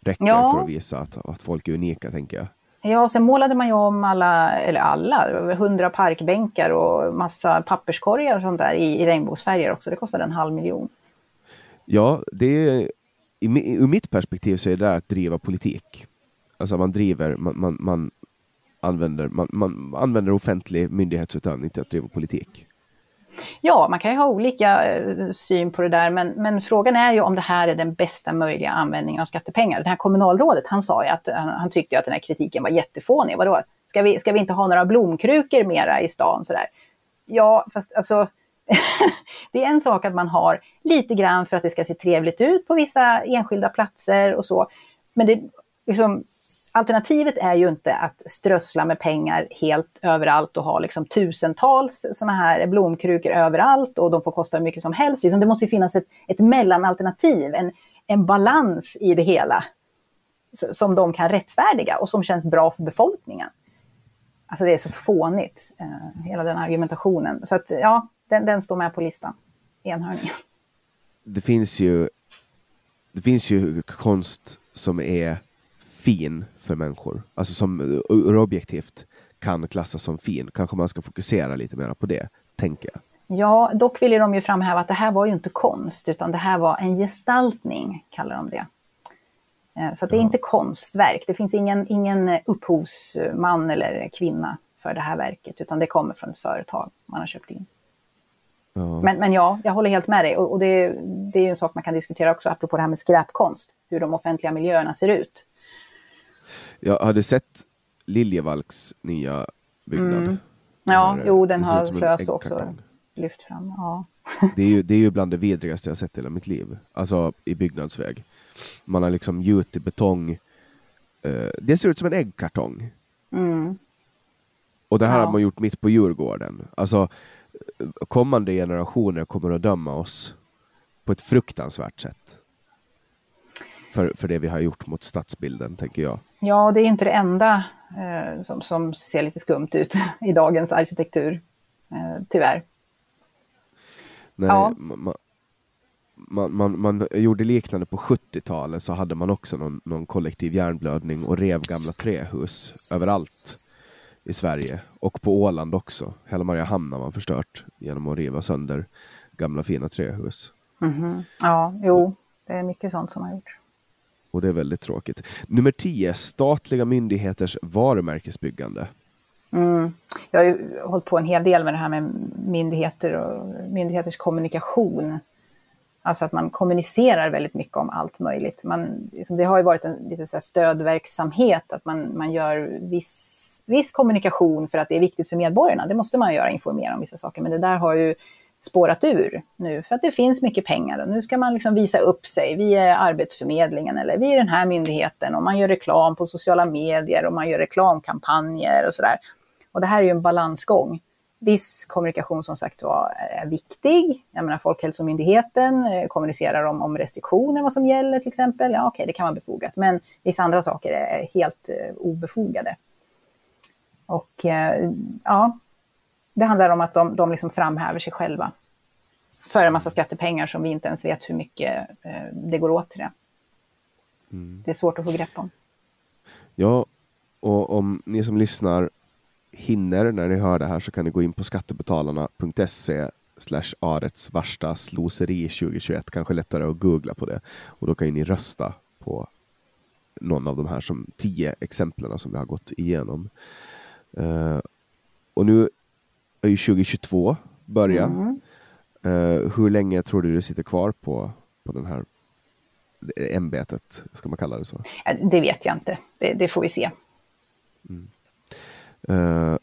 räcker ja. för att visa att, att folk är unika, tänker jag. Ja, sen målade man ju om alla, eller alla, över hundra parkbänkar och massa papperskorgar och sånt där i, i regnbågsfärger också. Det kostade en halv miljon. Ja, det är, i, ur mitt perspektiv så är det där att driva politik. Alltså man driver, man, man, man använder, man, man använder offentlig myndighetsutövning till att driva politik. Ja, man kan ju ha olika eh, syn på det där, men, men frågan är ju om det här är den bästa möjliga användningen av skattepengar. Det här kommunalrådet, han sa ju att han, han tyckte att den här kritiken var jättefånig. Vadå? Ska vi, ska vi inte ha några blomkrukor mera i stan? Sådär? Ja, fast alltså, det är en sak att man har lite grann för att det ska se trevligt ut på vissa enskilda platser och så. Men det, liksom, alternativet är ju inte att strössla med pengar helt överallt och ha liksom tusentals sådana här blomkrukor överallt och de får kosta hur mycket som helst. Liksom, det måste finnas ett, ett mellanalternativ, en, en balans i det hela som de kan rättfärdiga och som känns bra för befolkningen. Alltså det är så fånigt, eh, hela den argumentationen. Så att ja, den, den står med på listan, enhörningen. Det finns ju, det finns ju konst som är fin för människor, alltså som ur objektivt kan klassas som fin. Kanske man ska fokusera lite mer på det, tänker jag. Ja, dock vill de ju framhäva att det här var ju inte konst, utan det här var en gestaltning, kallar de det. Eh, så det är ja. inte konstverk. Det finns ingen, ingen upphovsman eller kvinna för det här verket, utan det kommer från ett företag man har köpt in. Ja. Men, men ja, jag håller helt med dig. Och, och det, det är en sak man kan diskutera också, apropå det här med skräpkonst, hur de offentliga miljöerna ser ut. Jag hade sett Liljevalchs nya byggnad. Mm. Ja, den jo, den har Slös också lyft fram. Ja. det, är ju, det är ju bland det vidrigaste jag sett i hela mitt liv. Alltså i byggnadsväg. Man har liksom gjutit betong. Uh, det ser ut som en äggkartong. Mm. Och det här ja. har man gjort mitt på Djurgården. Alltså kommande generationer kommer att döma oss på ett fruktansvärt sätt för, för det vi har gjort mot stadsbilden, tänker jag. Ja, det är inte det enda eh, som, som ser lite skumt ut i dagens arkitektur, eh, tyvärr. Nej, ja. man, man, man, man, gjorde liknande på 70-talet, så hade man också någon, någon kollektiv hjärnblödning och rev gamla trähus överallt i Sverige och på Åland också. Hela Mariehamn har man förstört genom att riva sönder gamla fina trähus. Mm -hmm. Ja, jo, det är mycket sånt som har gjorts och det är väldigt tråkigt. Nummer 10, statliga myndigheters varumärkesbyggande. Mm. Jag har ju hållit på en hel del med det här med myndigheter och myndigheters kommunikation. Alltså att man kommunicerar väldigt mycket om allt möjligt. Man, liksom, det har ju varit en lite så stödverksamhet, att man, man gör viss, viss kommunikation för att det är viktigt för medborgarna. Det måste man göra, informera om vissa saker. Men det där har ju spårat ur nu för att det finns mycket pengar och nu ska man liksom visa upp sig. Vi är Arbetsförmedlingen eller vi är den här myndigheten och man gör reklam på sociala medier och man gör reklamkampanjer och sådär. Och det här är ju en balansgång. Viss kommunikation som sagt var är viktig. Jag menar Folkhälsomyndigheten eh, kommunicerar om, om restriktioner, vad som gäller till exempel. Ja, okej, okay, det kan vara befogat. Men vissa andra saker är helt eh, obefogade. Och eh, ja, det handlar om att de, de liksom framhäver sig själva för en massa skattepengar som vi inte ens vet hur mycket eh, det går åt till det. Mm. Det är svårt att få grepp om. Ja, och om ni som lyssnar hinner när ni hör det här så kan ni gå in på skattebetalarna.se slash arets värsta sloseri 2021. Kanske lättare att googla på det. Och då kan ni rösta på någon av de här som tio exemplen som vi har gått igenom. Uh, och nu 2022 börja. Mm. Uh, hur länge tror du du sitter kvar på, på den här ämbetet, ska man kalla det så? Det vet jag inte, det, det får vi se. Mm. Uh,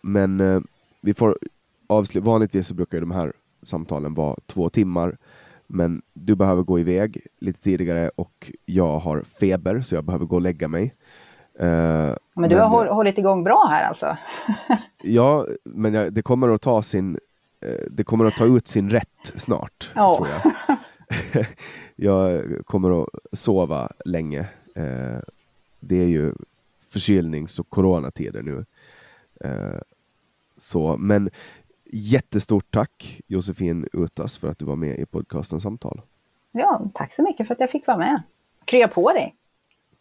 men uh, vi får avsluta, vanligtvis så brukar de här samtalen vara två timmar. Men du behöver gå iväg lite tidigare och jag har feber så jag behöver gå och lägga mig. Uh, men du men, har hållit igång bra här alltså? ja, men jag, det kommer att ta sin uh, det kommer att ta ut sin rätt snart, oh. tror jag. jag kommer att sova länge. Uh, det är ju förkylnings och coronatider nu. så, men jättestort tack Josefin Utas för att du var med i podcasten Samtal. Ja, tack så mycket för att jag fick vara med. Krya på dig!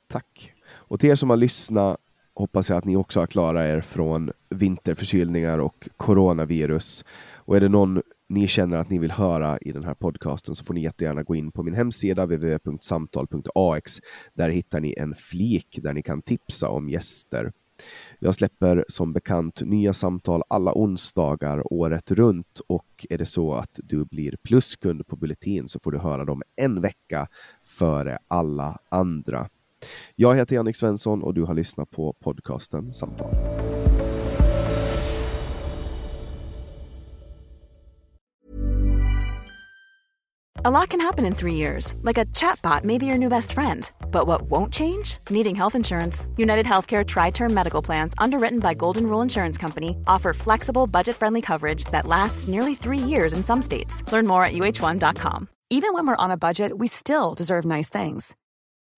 Tack! Och till er som har lyssnat hoppas jag att ni också har klarat er från vinterförkylningar och coronavirus. Och är det någon ni känner att ni vill höra i den här podcasten så får ni jättegärna gå in på min hemsida www.samtal.ax. Där hittar ni en flik där ni kan tipsa om gäster. Jag släpper som bekant nya samtal alla onsdagar året runt och är det så att du blir pluskund på Bulletin så får du höra dem en vecka före alla andra. Jag heter Jannik Svensson och du har lyssnat på podcasten Samtal. A lot can happen in three years, like a chatbot may be your new best friend. But what won't change? Needing health insurance. United Healthcare Tri Term Medical Plans, underwritten by Golden Rule Insurance Company, offer flexible, budget friendly coverage that lasts nearly three years in some states. Learn more at uh1.com. Even when we're on a budget, we still deserve nice things.